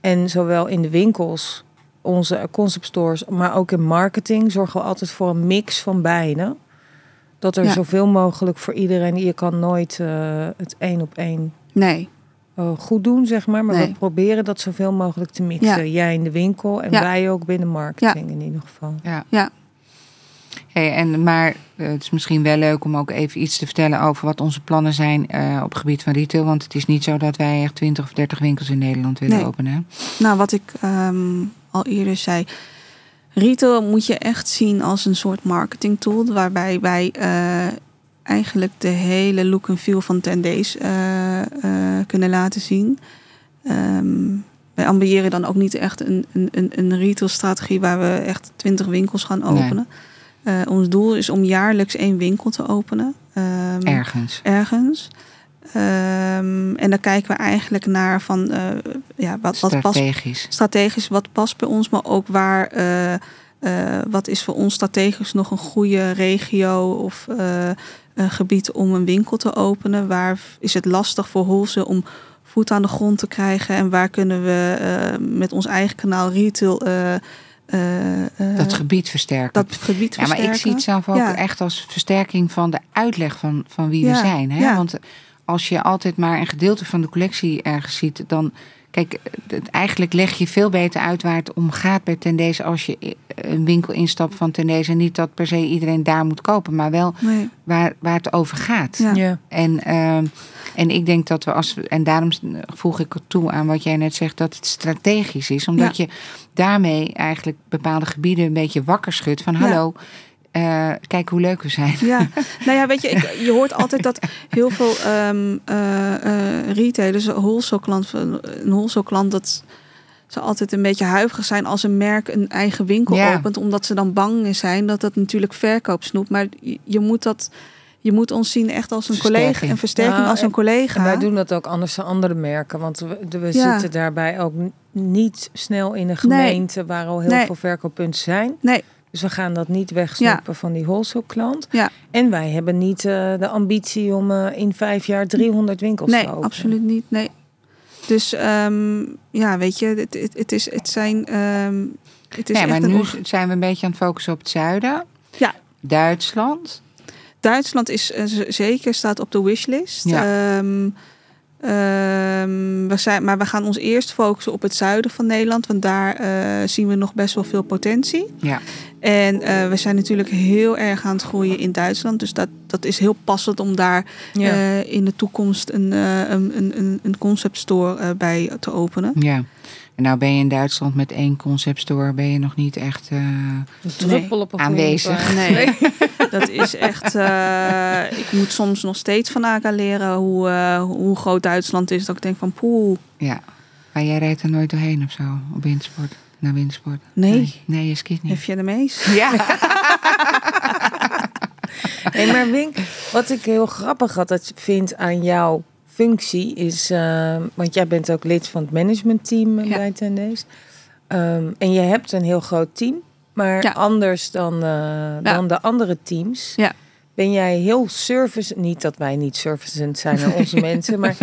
En zowel in de winkels, onze concept stores, maar ook in marketing zorgen we altijd voor een mix van beide. Dat er Ja. zoveel mogelijk voor iedereen. Je kan nooit eh, het één op één nee. eh, goed doen, zeg maar. Maar Nee. we proberen dat zoveel mogelijk te mixen. Ja. Jij in de winkel en Ja. wij ook binnen marketing in ieder geval. Ja. Hey, en, maar eh, het is misschien wel leuk om ook even iets te vertellen over wat onze plannen zijn eh, op het gebied van retail. Want het is niet zo dat wij echt 20 of 30 winkels in Nederland willen Nee. openen. Nou, wat ik ehm, al eerder zei. Retail moet je echt zien als een soort marketing tool. Waarbij wij eh, eigenlijk de hele look en feel van 10 Days eh, kunnen laten zien. Ehm, wij ambiëren dan ook niet echt een, een, een, een retail strategie waar we echt 20 winkels gaan Nee. Eh, ons doel is om jaarlijks één winkel te openen. Ehm, Ergens. ergens. Ehm, en dan kijken we eigenlijk naar van eh, ja, wat, wat past Strategisch. strategisch, wat past bij ons, maar ook waar, eh, wat is voor ons strategisch nog een goede regio of een gebied om een winkel te openen. Waar is het lastig voor Holse om voet aan de grond te krijgen en waar kunnen we met ons eigen kanaal retail eh, eh, Dat gebied versterken. dat gebied ja, maar versterken. ik zie het zelf ook Ja. echt als versterking van de uitleg van, van wie we zijn. Hè? ja. Want als je altijd maar een gedeelte van de collectie ergens ziet, dan. Kijk, het, eigenlijk leg je veel beter uit waar het om gaat bij Tendees als je een winkel instapt van Tendees. En niet dat per se iedereen daar moet kopen, maar wel Nee. waar, waar het over gaat. Ja. Ja. En, ehm, en ik denk dat we als we, en daarom voeg ik het toe aan wat jij net zegt, dat het strategisch is. Omdat je daarmee eigenlijk bepaalde gebieden een beetje wakker schudt van Ja. hallo, eh, kijk hoe leuk we zijn. Ja, nou ja, weet je, ik, je hoort altijd dat heel veel ehm eh, eh, retailers, een wholesale klant, een wholesale klant, dat ze altijd een beetje huiverig zijn als een merk een eigen winkel Ja. opent, omdat ze dan bang zijn dat dat natuurlijk verkoop snoept. Maar je, je moet dat, je moet ons zien echt als een collega, een versterking Ja, als een En collega. wij doen dat ook anders dan andere merken. Want we, we Ja. zitten daarbij ook niet snel in een gemeente waar al heel Nee. veel verkooppunten zijn. Nee, Dus we gaan dat niet wegsnoepen van die wholesale klant. Ja. En wij hebben niet eh, de ambitie om eh, in vijf jaar 300 winkels nee, te openen. absoluut niet. Nee. Dus ehm, ja, weet je, het, het, het is, het zijn, ehm, het is Ja, echt maar een nu zijn we een beetje aan het focussen op het zuiden. Ja. Duitsland. Duitsland is eh, zeker staat op de wishlist. Ja. Ehm, ehm, we zijn, maar we gaan ons eerst focussen op het zuiden van Nederland, want daar eh, zien we nog best wel veel potentie. Ja. En eh, we zijn natuurlijk heel erg aan het groeien in Duitsland, dus dat, dat is heel passend om daar Ja. in de toekomst een, een, een, een- een concept store eh, bij te openen. ja. En nou ben je in Duitsland met één concept store, ben je nog niet echt... eh, goede Aanwezig. Nee, dat is echt. eh, ik moet soms nog steeds van Aga leren hoe, eh, hoe groot Duitsland is. Dat ik denk van poeh. ja. Maar jij rijdt er nooit doorheen of zo, op windsport, naar windsport? Nee. Nee, nee je skiet niet. Heb je de meest? Ja. Hey, maar Wink, wat ik heel grappig altijd vind aan jouw functie is, eh, want jij bent ook lid van het managementteam eh, Ja. bij Tendees. Ehm, en je hebt een heel groot team, maar Ja. anders dan, eh, dan de andere teams. Ja. Ben jij heel service, niet dat wij niet servicend zijn aan onze mensen, maar,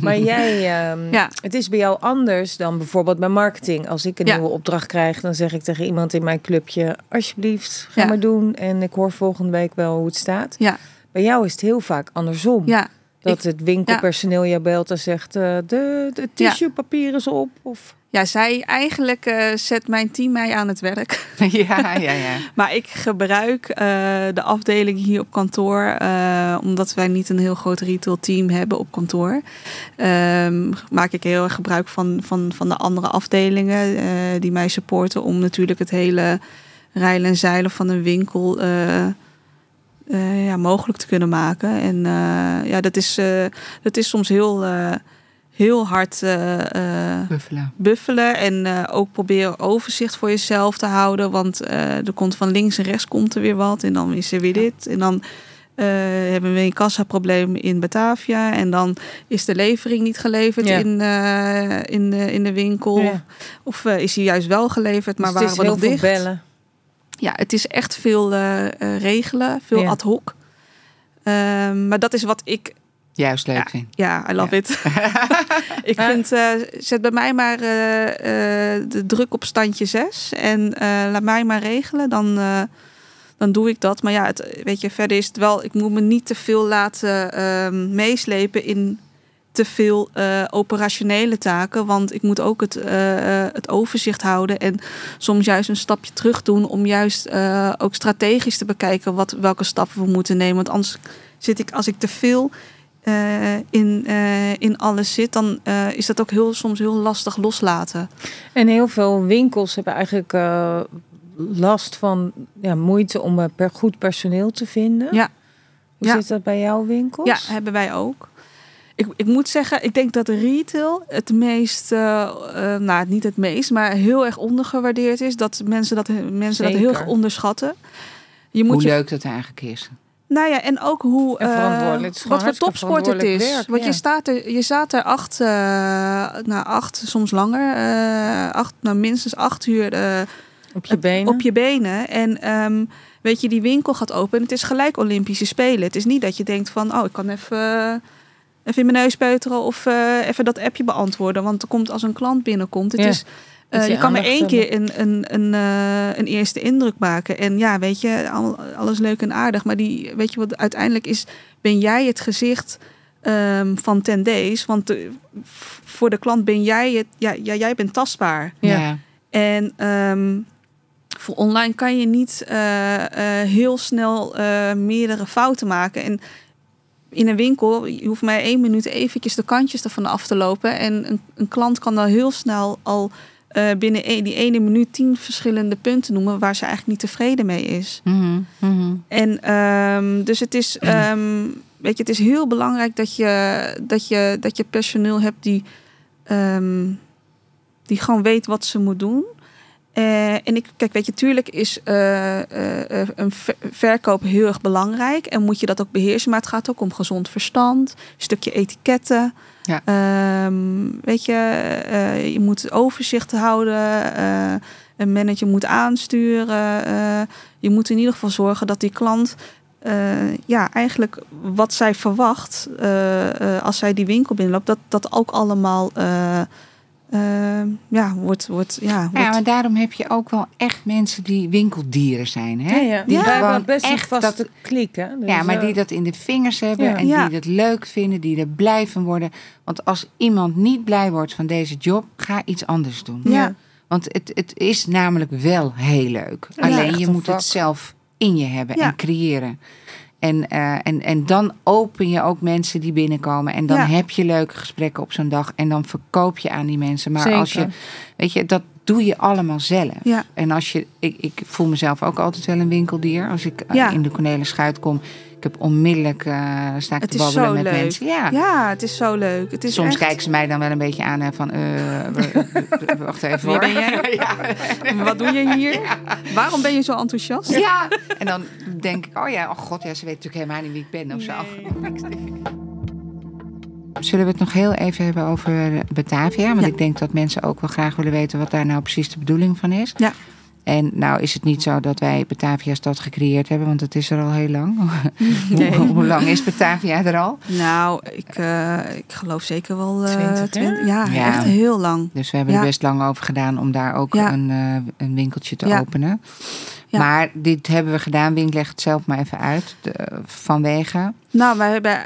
maar jij, ehm, Ja. het is bij jou anders dan bijvoorbeeld bij marketing. Als ik een Ja. nieuwe opdracht krijg, dan zeg ik tegen iemand in mijn clubje, alsjeblieft, ga Ja. maar doen. En ik hoor volgende week wel hoe het staat. Ja, Bij jou is het heel vaak andersom. ja. Dat het winkelpersoneel jou belt en zegt, eh, de, de tissuepapier is op. Of... ja zij eigenlijk eh, zet mijn team mij aan het werk. ja, ja, ja. Maar ik gebruik eh, de afdeling hier op kantoor, omdat wij niet een heel groot retail team hebben op kantoor. ehm, maak ik heel erg gebruik van, van, van de andere afdelingen die mij supporten om natuurlijk het hele rijlen en zeilen van een winkel eh, ja, mogelijk te kunnen maken. En eh, ja, dat is, eh, dat is soms heel, heel hard. Buffalo. buffelen en ook proberen overzicht voor jezelf te houden. Want er komt van links en rechts komt er weer wat en dan is er weer dit. En dan hebben we een kassaprobleem in Batavia en dan is de levering niet geleverd Ja. in, in, de, in de winkel. Ja. Of is hij juist wel geleverd, maar Dus het waren is we heel nog dicht? bellen. Ja, het is echt veel eh, eh, regelen, veel Ja. ad hoc. Ehm, maar dat is wat ik Juist leuk Ja. vind. ja, I love it. ik vind, eh, zet bij mij maar de druk op standje 6 en laat mij maar regelen, dan, dan doe ik dat. Maar ja, het, weet je, verder is het wel, ik moet me niet te veel laten ehm, meeslepen in te veel eh, operationele taken, want ik moet ook het, eh, eh, het overzicht houden en soms juist een stapje terug doen om juist ook strategisch te bekijken wat, welke stappen we moeten nemen. Want anders zit ik, als ik te veel in, in alles zit, dan is dat ook heel, soms heel lastig loslaten. En heel veel winkels hebben eigenlijk last van ja, moeite om per goed personeel te vinden. Ja. Hoe Ja. zit dat bij jouw winkels? Ja, hebben wij ook. Ik, ik moet zeggen, ik denk dat retail het meest, eh, eh, nou niet het meest, maar heel erg ondergewaardeerd is. Dat mensen dat, mensen dat heel erg onderschatten. Je moet Hoe je leuk dat eigenlijk is. Nou ja, en ook hoe. En eh, wat voor topsport het is. werk, Want ja. je, staat er, je staat er acht, uh, nou, acht soms langer. eh, acht, nou, minstens acht uur eh, Op je benen. op je benen. En ehm, weet je, die winkel gaat open. En het is gelijk Olympische Spelen. Het is niet dat je denkt van, oh, ik kan even. Even in mijn neus peuteren of eh, even dat appje beantwoorden. Want er komt als een klant binnenkomt. Het Ja. is, eh, je je kan maar één keer een, een, een, eh, een eerste indruk maken. En ja, weet je, al- alles leuk en aardig. Maar die, weet je wat uiteindelijk is? Ben jij het gezicht ehm, van 10 days? Want de- voor de klant ben jij het. Ja, ja jij bent tastbaar. Ja. Ja. En ehm, voor online kan je niet eh, eh, heel snel eh, meerdere fouten maken. En in een winkel, je hoeft maar één minuut eventjes de kantjes ervan af te lopen. En een, een klant kan dan heel snel al eh, binnen e- die ene minuut tien verschillende punten noemen waar ze eigenlijk niet tevreden mee is. Mhm, mhm. En ehm, dus het is, ehm, weet je, het is heel belangrijk dat je, dat je, dat je personeel hebt die, ehm, die gewoon weet wat ze moet doen. Eh, en ik, kijk, weet je, tuurlijk is eh, eh, een ver- verkoop heel erg belangrijk en moet je dat ook beheersen, maar het gaat ook om gezond verstand, een stukje etiketten. Ja. Ehm, weet je, je moet overzicht houden, een manager moet aansturen. je moet in ieder geval zorgen dat die klant ja, eigenlijk wat zij verwacht als zij die winkel binnenloopt, dat dat ook allemaal eh, eh, ja, wordt, wordt, ja, Ja, wordt maar daarom heb je ook wel echt mensen die winkeldieren zijn. Hè? Ja, ja. Die Die hebben gewoon best een echt vaste dat, klik, hè? Dus, ja, maar eh, die dat in de vingers hebben Ja. en Ja. die dat leuk vinden, die er blij van worden. Want als iemand niet blij wordt van deze job, ga iets anders doen. Ja. Want het, het is namelijk wel heel leuk. Ja, Alleen je moet vak. het zelf in je hebben Ja. en creëren. En, eh, en, en dan open je ook mensen die binnenkomen. En dan Ja. heb je leuke gesprekken op zo'n dag. En dan verkoop je aan die mensen. Maar als je, weet je, dat doe je allemaal zelf. Ja. En als je, ik, ik voel mezelf ook altijd wel een winkeldier. Als ik eh, Ja. in de Cornelis Schuit kom, ik heb onmiddellijk, eh sta ik Het te babbelen met leuk. mensen. Ja. ja, het is zo leuk. Het is Soms echt... kijken ze mij dan wel een beetje aan hè, van, eh, wacht even Wie ben jij? ja. Wat doe je hier? Waarom ben je zo enthousiast? Ja, en dan denk ik, oh ja, oh god, ja, ze weet natuurlijk helemaal niet wie ik ben of zo. Zullen we het nog heel even hebben over Batavia? Want Ja. ik denk dat mensen ook wel graag willen weten wat daar nou precies de bedoeling van is. Ja. En nou is het niet zo dat wij Batavia stad gecreëerd hebben, want het is er al heel lang. Nee. hoe, hoe lang is Batavia er al? Nou, ik, eh, ik geloof zeker wel... eh 20 jaar? twin- ja, Ja. echt heel lang. Dus we hebben Ja. er best lang over gedaan om daar ook Ja. een, eh, een winkeltje te openen. Ja. Maar dit hebben we gedaan. Wink legt het zelf maar even uit. De- vanwege. Nou, wij hebben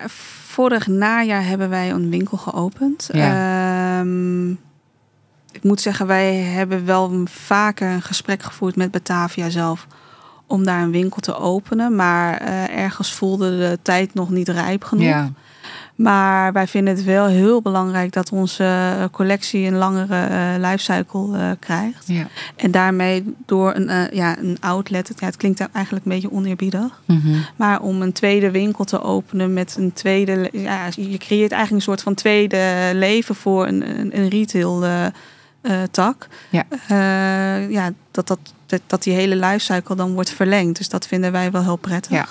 vorig najaar hebben wij een winkel geopend. Ehm, ik moet zeggen, wij hebben wel vaker een gesprek gevoerd met Batavia zelf om daar een winkel te openen. Maar eh, ergens voelde de tijd nog niet rijp genoeg. Ja. Maar wij vinden het wel heel belangrijk dat onze collectie een langere eh lifecycle eh, krijgt. Ja. En daarmee door een, eh, ja, een outlet, het, ja, het klinkt eigenlijk een beetje oneerbiedig. Mhm. Maar om een tweede winkel te openen met een tweede... Ja, je creëert eigenlijk een soort van tweede leven voor een, een, een retail eh, eh, tak. Ja. Eh, ja, dat, dat, dat, dat die hele lifecycle dan wordt verlengd. Dus dat vinden wij wel heel prettig. Ja.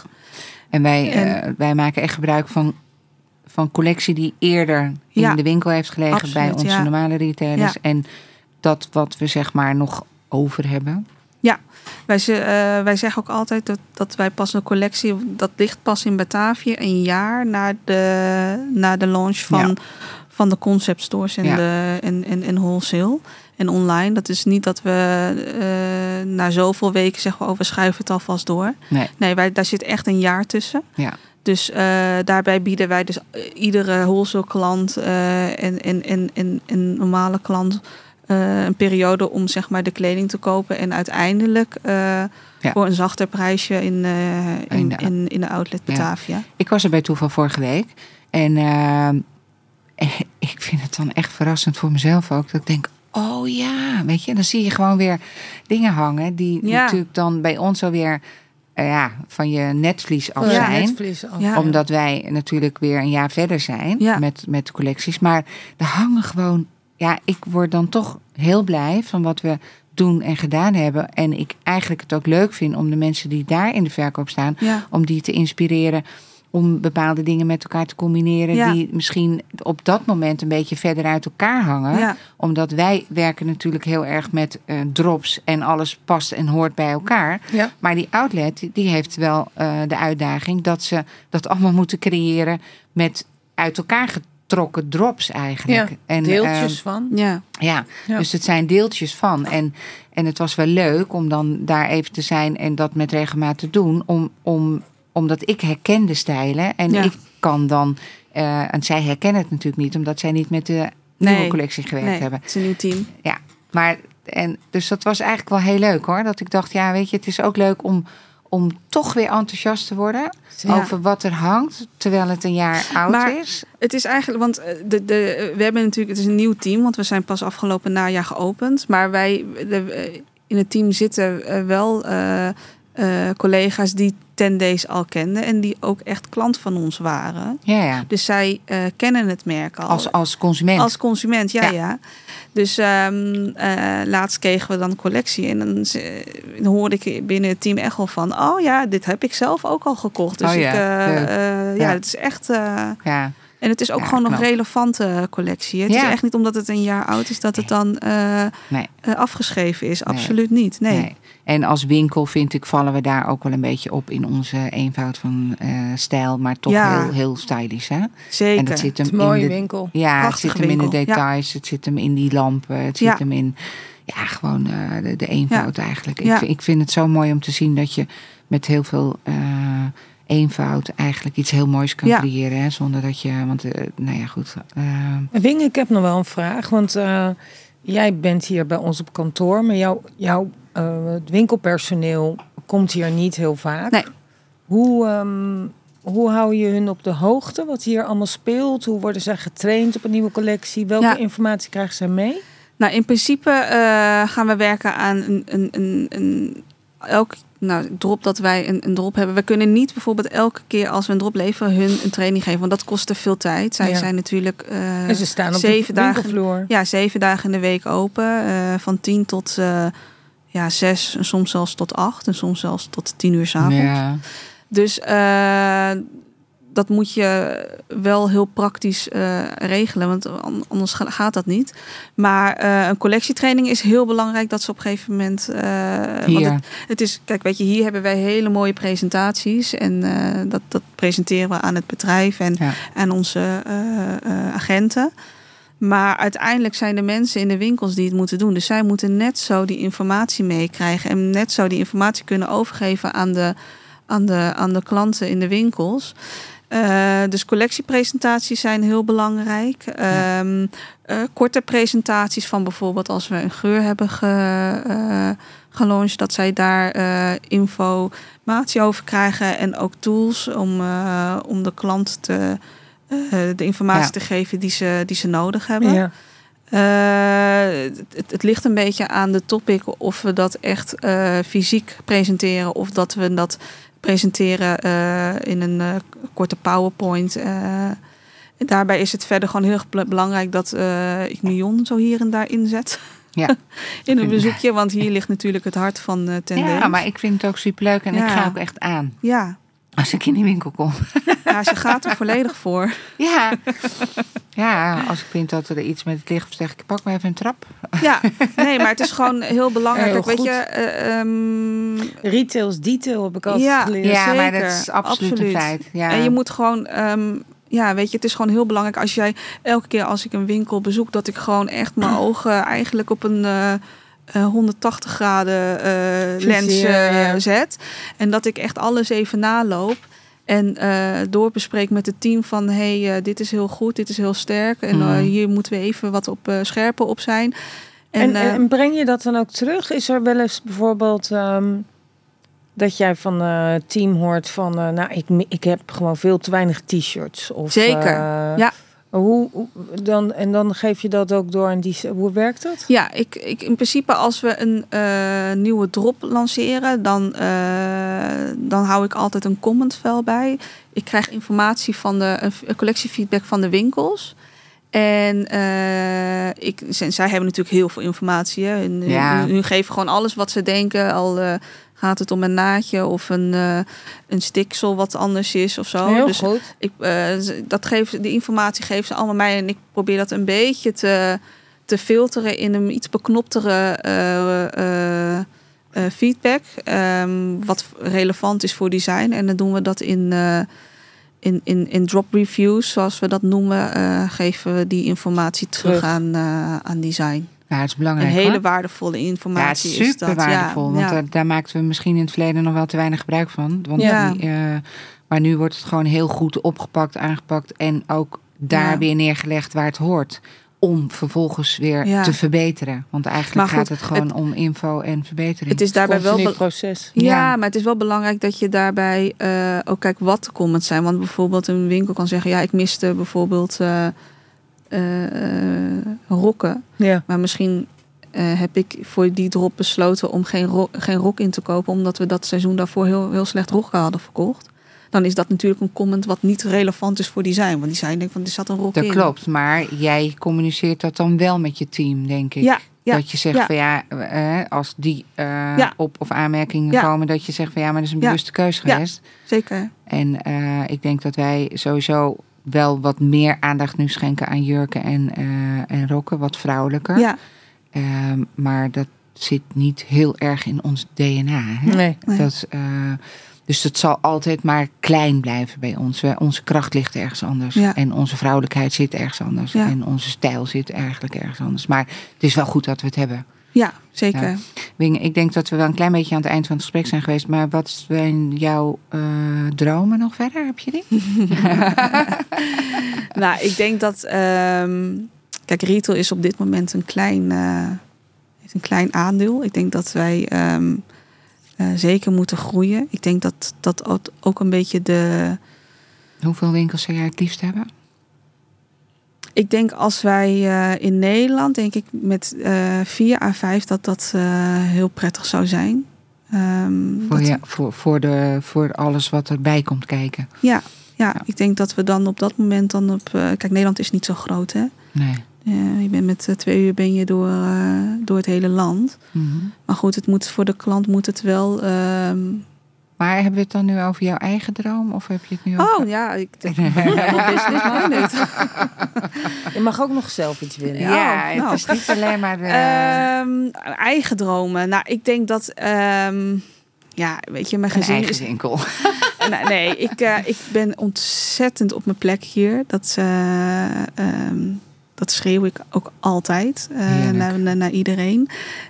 En wij, En- eh, wij maken echt gebruik van, van collectie die eerder in Ja. de winkel heeft gelegen bij onze ja. normale retailers. Ja. En dat wat we zeg maar nog over hebben. Wij, ze- eh, wij zeggen ook altijd dat, dat wij pas een collectie... dat ligt pas in Batavia een jaar na de, na de launch van, Ja. van de concept stores en, Ja. de, en, en, en wholesale en online. Dat is niet dat we eh, na zoveel weken zeggen... we, oh, we schuiven het alvast door. Nee. Nee, wij, daar zit echt een jaar tussen. Ja. Dus eh, daarbij bieden wij dus eh, iedere wholesale klant eh, en, en, en, en, en normale klant een periode om zeg maar de kleding te kopen en uiteindelijk Ja. voor een zachter prijsje in, in, In de- in, de outlet Ja. Batavia. Ik was er bij toeval vorige week. En ik vind het dan echt verrassend voor mezelf ook. Dat ik denk, oh ja, weet je. Dan zie je gewoon weer dingen hangen. Die Ja. natuurlijk dan bij ons alweer eh, ja, van je netvlies af Ja, zijn. netvlies af. Ja. Omdat wij natuurlijk weer een jaar verder zijn met, met de collecties. Maar er hangen gewoon... Ja, ik word dan toch heel blij van wat we doen en gedaan hebben. En ik eigenlijk het ook leuk vind om de mensen die daar in de verkoop staan, om die te inspireren om bepaalde dingen met elkaar te combineren Ja. die misschien op dat moment een beetje verder uit elkaar hangen. Ja. Omdat wij werken natuurlijk heel erg met eh, drops en alles past en hoort bij elkaar. Ja. Maar die outlet die- heeft wel eh, de uitdaging dat ze dat allemaal moeten creëren met uit elkaar getrokken drops eigenlijk. Ja, en, Deeltjes eh, van. Ja. ja, Ja. dus het zijn deeltjes van. En, en het was wel leuk om dan daar even te zijn en dat met regelmaat te doen. Om, om, omdat ik herken de stijlen en Ja. ik kan dan... eh, en zij herkennen het natuurlijk niet, omdat zij niet met de nieuwe collectie gewerkt Nee, hebben. het is een nieuw team. Ja, maar en, dus dat was eigenlijk wel heel leuk hoor. Dat ik dacht, ja, weet je, het is ook leuk om, om toch weer enthousiast te worden Ja. over wat er hangt, terwijl het een jaar oud Maar- is. Het is eigenlijk, want eh, de, de, we hebben natuurlijk, het is een nieuw team, want we zijn pas afgelopen najaar geopend. Maar wij, de, eh, in het team zitten wel collega's die Ten Days al kenden en die ook echt klant van ons waren. Ja, ja. Dus zij eh, kennen het merk al. Als, als consument. Als consument, ja, Ja. ja. Dus ehm, eh, laatst kregen we dan een collectie. En dan, dan hoorde ik binnen het team echt wel van... oh ja, dit heb ik zelf ook al gekocht. Dus Oh ja, ik, ja, Ja. het is echt... ja. en het is ook Ja, gewoon nog relevante collectie. Het Ja. is echt niet omdat het een jaar oud is... dat het dan Nee. afgeschreven is. Absoluut niet, nee. En als winkel vind ik vallen we daar ook wel een beetje op in onze eenvoud van eh, stijl, maar toch Ja. heel, heel stylish. Hè? Zeker. En dat zit hem Het is een mooie in de, winkel. ja, het zit hem in de ja. details, het zit hem in die lampen, het zit Ja. hem in ja, gewoon eh, de, de eenvoud eigenlijk. Ik, ik vind het zo mooi om te zien dat je met heel veel eh, eenvoud eigenlijk iets heel moois kan Ja. creëren. Hè? Zonder dat je, want eh, nou ja goed. Wing, ik heb nog wel een vraag. Want eh, jij bent hier bij ons op kantoor, maar jouw, jouw het winkelpersoneel komt hier niet heel vaak. Nee. Hoe, ehm, hoe hou je hun op de hoogte wat hier allemaal speelt? Hoe worden zij getraind op een nieuwe collectie? Welke Ja. informatie krijgen zij mee? Nou, in principe eh, gaan we werken aan een, een, een, een elk nou, drop dat wij een, een drop hebben. We kunnen niet bijvoorbeeld elke keer als we een drop leveren hun een training geven, want dat kost te veel tijd. Zij Ja. zijn natuurlijk eh, en ze staan op zeven dagen- ja, zeven dagen in de week open, eh, van tien tot eh, ja, zes en soms zelfs tot acht en soms zelfs tot tien uur s'avonds. ja. Dus eh, dat moet je wel heel praktisch eh, regelen, want an- anders ga- gaat dat niet. Maar eh, een collectietraining is heel belangrijk dat ze op een gegeven moment. want het, het is, kijk, weet je, hier hebben wij hele mooie presentaties en dat, dat presenteren we aan het bedrijf en Ja. aan onze agenten. Maar uiteindelijk zijn de mensen in de winkels die het moeten doen. Dus zij moeten net zo die informatie meekrijgen. En net zo die informatie kunnen overgeven aan de, aan de, aan de klanten in de winkels. Eh, dus collectiepresentaties zijn heel belangrijk. Ehm, eh, korte presentaties van bijvoorbeeld als we een geur hebben ge, eh, gelaunched, dat zij daar informatie over krijgen en ook tools om, om de klant te, de informatie Ja. te geven die ze, die ze nodig hebben. Ja. Eh, het, het ligt een beetje aan de topic of we dat echt eh, fysiek presenteren of dat we dat presenteren eh, in een eh, korte PowerPoint. eh. daarbij is het verder gewoon heel erg bel- belangrijk dat eh, ik Mion zo hier en daar inzet. Ja. in een bezoekje, want hier ligt natuurlijk het hart van eh Ten ja, maar ik vind het ook superleuk en ik ga ook echt aan ja. Als ik in die winkel kom. ja, ze gaat er volledig voor. Ja. ja, als ik vind dat er iets met het licht, zeg ik, pak maar even een trap. Ja, nee, maar het is gewoon heel belangrijk. Heel Kijk, weet je, eh, ehm, Retail is detail, heb ik altijd Ja. geleerd. Ja, maar dat is absoluut, Absoluut. een feit. Ja. En je moet gewoon, ehm, ja, weet je, het is gewoon heel belangrijk als jij elke keer als ik een winkel bezoek, dat ik gewoon echt mijn ogen eigenlijk op een eh, eh, 180 graden eh, lens eh, ja. zet. En dat ik echt alles even naloop. En eh doorbespreek met het team van hey, eh, dit is heel goed, dit is heel sterk. En eh, Mhm. hier moeten we even wat op eh, scherper op zijn. En, En, en, eh, en breng je dat dan ook terug? Is er wel eens bijvoorbeeld ehm, dat jij van eh, het team hoort van, eh, nou, ik, ik heb gewoon veel te weinig t-shirts. Of, Zeker, eh, ja. Hoe, hoe- dan, en dan geef je dat ook door aan die. Hoe werkt dat? Ja, ik, ik, in principe als we een eh, nieuwe drop lanceren, dan, eh, dan hou ik altijd een commentvel bij. Ik krijg informatie van de een, een collectiefeedback van de winkels. En uh, ik, zij hebben natuurlijk heel veel informatie. Hè. Ja. Hun, hun geven gewoon alles wat ze denken. Al eh, gaat het om een naadje of een, eh, een stiksel wat anders is of zo. Heel dus goed. ik, eh, dat geven, die informatie geven ze allemaal mij. En ik probeer dat een beetje te, te filteren in een iets beknoptere eh, feedback. ehm, wat relevant is voor design. En dan doen we dat in, in, in, in drop reviews, zoals we dat noemen. geven we die informatie terug, Terug. aan, aan design. Ja, het is Een belangrijk. hele hoor. waardevolle Ja, informatie is dat. waardevol. Ja, want ja. daar, daar maakten we misschien in het verleden nog wel te weinig gebruik van. Want Ja. die, eh, maar nu wordt het gewoon heel goed opgepakt, aangepakt. En ook daar Ja. weer neergelegd waar het hoort. Om vervolgens weer Ja. te verbeteren. Want eigenlijk goed, gaat het gewoon om info en verbetering. Het is daarbij wel Continu be- proces. Ja, Ja. maar het is wel belangrijk dat je daarbij eh, ook kijkt wat de comments zijn. Want bijvoorbeeld een winkel kan zeggen: ja, ik miste bijvoorbeeld eh, rokken. Ja. Maar misschien eh, heb ik voor die drop besloten om geen, ro- geen rok in te kopen, omdat we dat seizoen daarvoor heel, heel slecht rokken hadden verkocht. Dan is dat natuurlijk een comment wat niet relevant is voor design. Want design denkt van er zat een rok dat in. klopt, maar jij communiceert dat dan wel met je team, denk ik. Ja, ja, dat je zegt ja. van ja, eh, als die eh, op of aanmerkingen komen, dat je zegt van ja, maar dat is een bewuste keuze Ja. geweest. Zeker. En eh, ik denk dat wij sowieso wel wat meer aandacht nu schenken aan jurken en, eh, en rokken, wat vrouwelijker. Ja, Ehm, maar dat zit niet heel erg in ons DNA. Hè? Nee. Nee. Dat, eh, dus het zal altijd maar klein blijven bij ons. We- onze kracht ligt ergens anders. Ja. En onze vrouwelijkheid zit ergens anders. Ja. En onze stijl zit eigenlijk ergens anders. Maar het is wel goed dat we het hebben. Ja zeker. Ja. Wing, ik denk dat we wel een klein beetje aan het eind van het gesprek zijn geweest. Maar wat zijn jouw eh, dromen nog verder? Heb je die? Nou, ik denk dat. ehm, kijk, retail is op dit moment een klein, eh, heeft een klein aandeel. Ik denk dat wij ehm, eh, zeker moeten groeien. Ik denk dat dat ook- ook een beetje de. Hoeveel winkels zou jij het liefst hebben? Ik denk als wij eh, in Nederland, denk ik met eh 4 à 5, dat dat eh, heel prettig zou zijn. Ehm, Voor, dat- ja, voor, voor, de, voor alles wat erbij komt kijken. ja, ja, Ja. ik denk dat we dan op dat moment dan op. kijk, Nederland is niet zo groot, hè? Nee. Je bent met twee uur ben je door, door het hele land. Mhm. Maar goed, het moet voor de klant moet het wel. ehm, Maar hebben we het dan nu over jouw eigen droom? Of heb je het nu over... Oh ja, ik denk business minded. Je mag ook nog zelf iets willen. Ja. Oh, het nou. is niet alleen maar... De... Ehm, eigen dromen. Nou, ik denk dat. ehm, ja, weet je, mijn een gezin eigen is. winkel. Nou, nee, ik, eh, ik ben ontzettend op mijn plek hier. Dat, eh, ehm, dat schreeuw ik ook altijd eh, naar, naar, naar iedereen.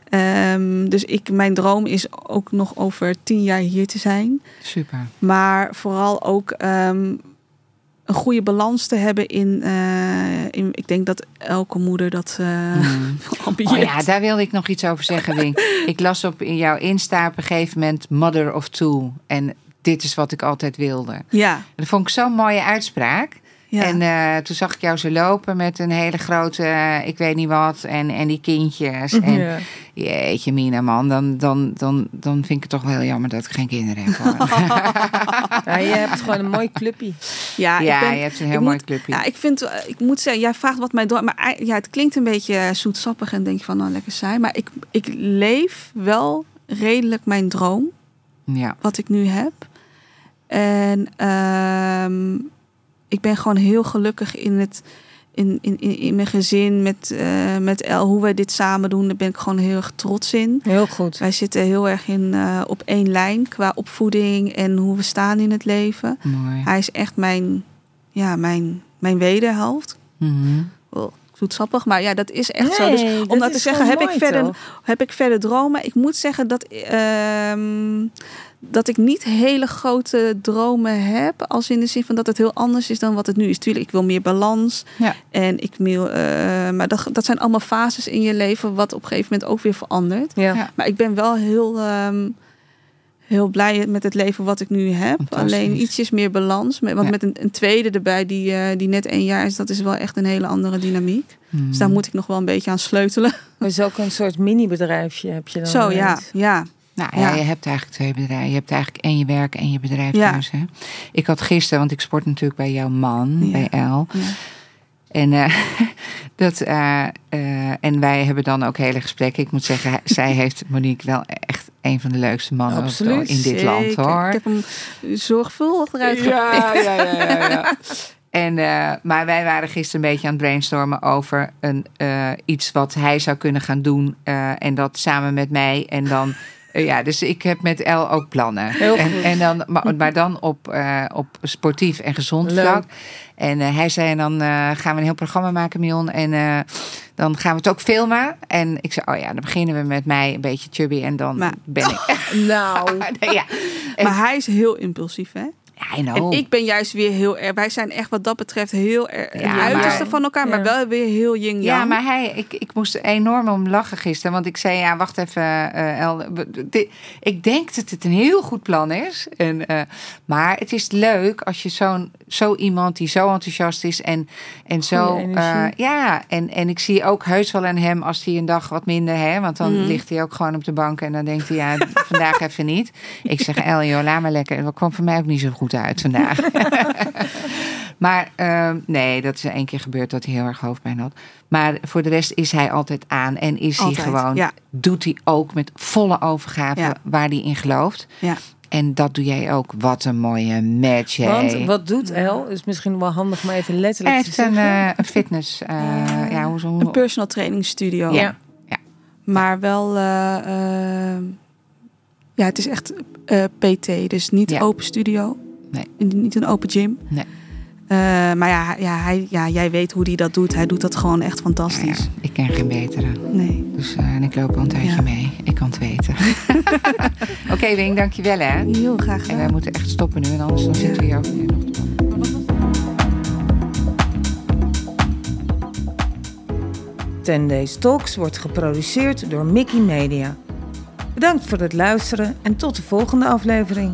Ehm, dus ik, mijn droom is ook nog over tien jaar hier te zijn. Super. Maar vooral ook ehm, een goede balans te hebben in, eh, in. Ik denk dat elke moeder dat eh Mm. ambieert. Oh ja, daar wilde ik nog iets over zeggen, Wink. Ik las op in jouw Insta op een gegeven moment mother of two. En dit is wat ik altijd wilde. ja, Dat vond ik zo'n mooie uitspraak. Ja. En eh, toen zag ik jou zo lopen met een hele grote, eh, ik weet niet wat, en, en die kindjes. En Ja. jeetje mina man, dan, dan, dan, dan vind ik het toch wel heel jammer dat ik geen kinderen heb. Ja, je hebt gewoon een mooi clubje. ja, ja, ik ben, je hebt een heel mooi moet- clubje. Ja, ik vind, eh, ik moet zeggen, jij vraagt wat mijn droom, maar ja, het klinkt een beetje zoetsappig en denk je van, nou lekker saai. Maar ik, ik leef wel redelijk mijn droom, ja. wat ik nu heb. En ehm, ik ben gewoon heel gelukkig in het, in, in, in, in mijn gezin met, eh, met El. Hoe wij dit samen doen, daar ben ik gewoon heel erg trots in. Heel goed. Wij zitten heel erg in, eh, op één lijn qua opvoeding en hoe we staan in het leven. Mooi. Hij is echt mijn, ja, mijn, mijn wederhelft. Mhm. Oh, zoetsappig, maar ja, dat is echt zo. Dus om dat dat te zeggen, heb ik, verder, toch? heb ik verder dromen. Ik moet zeggen dat, ehm, dat ik niet hele grote dromen heb. Als in de zin van dat het heel anders is dan wat het nu is. Tuurlijk, ik wil meer balans. Ja. En ik wil, eh, maar dat, dat zijn allemaal fases in je leven, wat op een gegeven moment ook weer verandert. Ja. Ja. Maar ik ben wel heel, ehm, heel blij met het leven wat ik nu heb. Alleen ietsjes meer balans. Met- Want Ja. met een, een tweede erbij die, eh, die net één jaar is, dat is wel echt een hele andere dynamiek. Mhm. Dus daar moet ik nog wel een beetje aan sleutelen. Maar is ook een soort mini-bedrijfje heb je dan. Zo, ja, ineens. ja. Nou ja, Ja. je hebt eigenlijk twee bedrijven. Je hebt eigenlijk en je werk en je bedrijf Ja. thuis. Hè? Ik had gisteren, want ik sport natuurlijk bij jouw man, Ja. bij El. En eh, Dat, eh, eh, en wij hebben dan ook hele gesprekken. Ik moet zeggen, zij heeft Monique wel echt een van de leukste mannen Absoluut, in dit land hoor. Ik heb hem zorgvuldig eruit Ja, ja, ja, ja, ja. En, eh, maar wij waren gisteren een beetje aan het brainstormen over een, eh, iets wat hij zou kunnen gaan doen. eh, en dat samen met mij. En dan, ja, dus ik heb met El ook plannen. Heel en, goed. en dan, maar, maar dan op, eh, op sportief en gezond Leuk. vlak. En eh, hij zei, en dan eh, gaan we een heel programma maken, Mion. En eh, dan gaan we het ook filmen. En ik zei, oh ja, dan beginnen we met mij een beetje chubby. En dan Maar- ben ik... Nou, ja, En- Maar hij is heel impulsief, hè? Ja, I know. En ik ben juist weer heel erg... Wij zijn echt wat dat betreft heel erg... Ja, uiterste maar- van elkaar, maar wel weer heel yin Ja, maar hij, ik, ik moest enorm om lachen gisteren. Want ik zei, ja, wacht even, eh, El. we- dit- Ik denk dat het een heel goed plan is. En, eh, maar het is leuk als je zo'n zo iemand die zo enthousiast is en, en zo. Eh, ja, en, en ik zie ook heus wel aan hem als hij een dag wat minder, hè, want dan Mhm. ligt hij ook gewoon op de bank en dan denkt hij, ja, vandaag even niet. Ik zeg, El, joh, laat maar lekker. Dat kwam voor mij ook niet zo goed uit vandaag. Maar ehm, nee, dat is één keer gebeurd dat hij heel erg hoofdpijn had. Maar voor de rest is hij altijd aan. En is Altijd, hij gewoon, ja. doet hij ook met volle overgave Ja. waar hij in gelooft. Ja. En dat doe jij ook. Wat een mooie match. hè. want wat doet El? Is misschien wel handig om even letterlijk hij te heeft een, eh, een fitness. eh, ja, hoe zo. Een personal training studio. Ja. Maar wel... eh, ja, het is echt eh, PT. Dus niet Ja. open studio. Nee. Niet een open gym. Nee. Eh, maar ja, ja, hij, ja, jij weet hoe hij dat doet. Hij doet dat gewoon echt ja, fantastisch. ik ken geen betere. Nee. Dus, eh, en ik loop al een tijdje Ja. mee. Ik kan het weten. Oké, Wing, dankjewel hè. Heel graag En wij gedaan. moeten echt stoppen nu. En anders dan zitten we hier nu nog te. 10 Days Talks wordt geproduceerd door Mickey Media. Bedankt voor het luisteren en tot de volgende aflevering.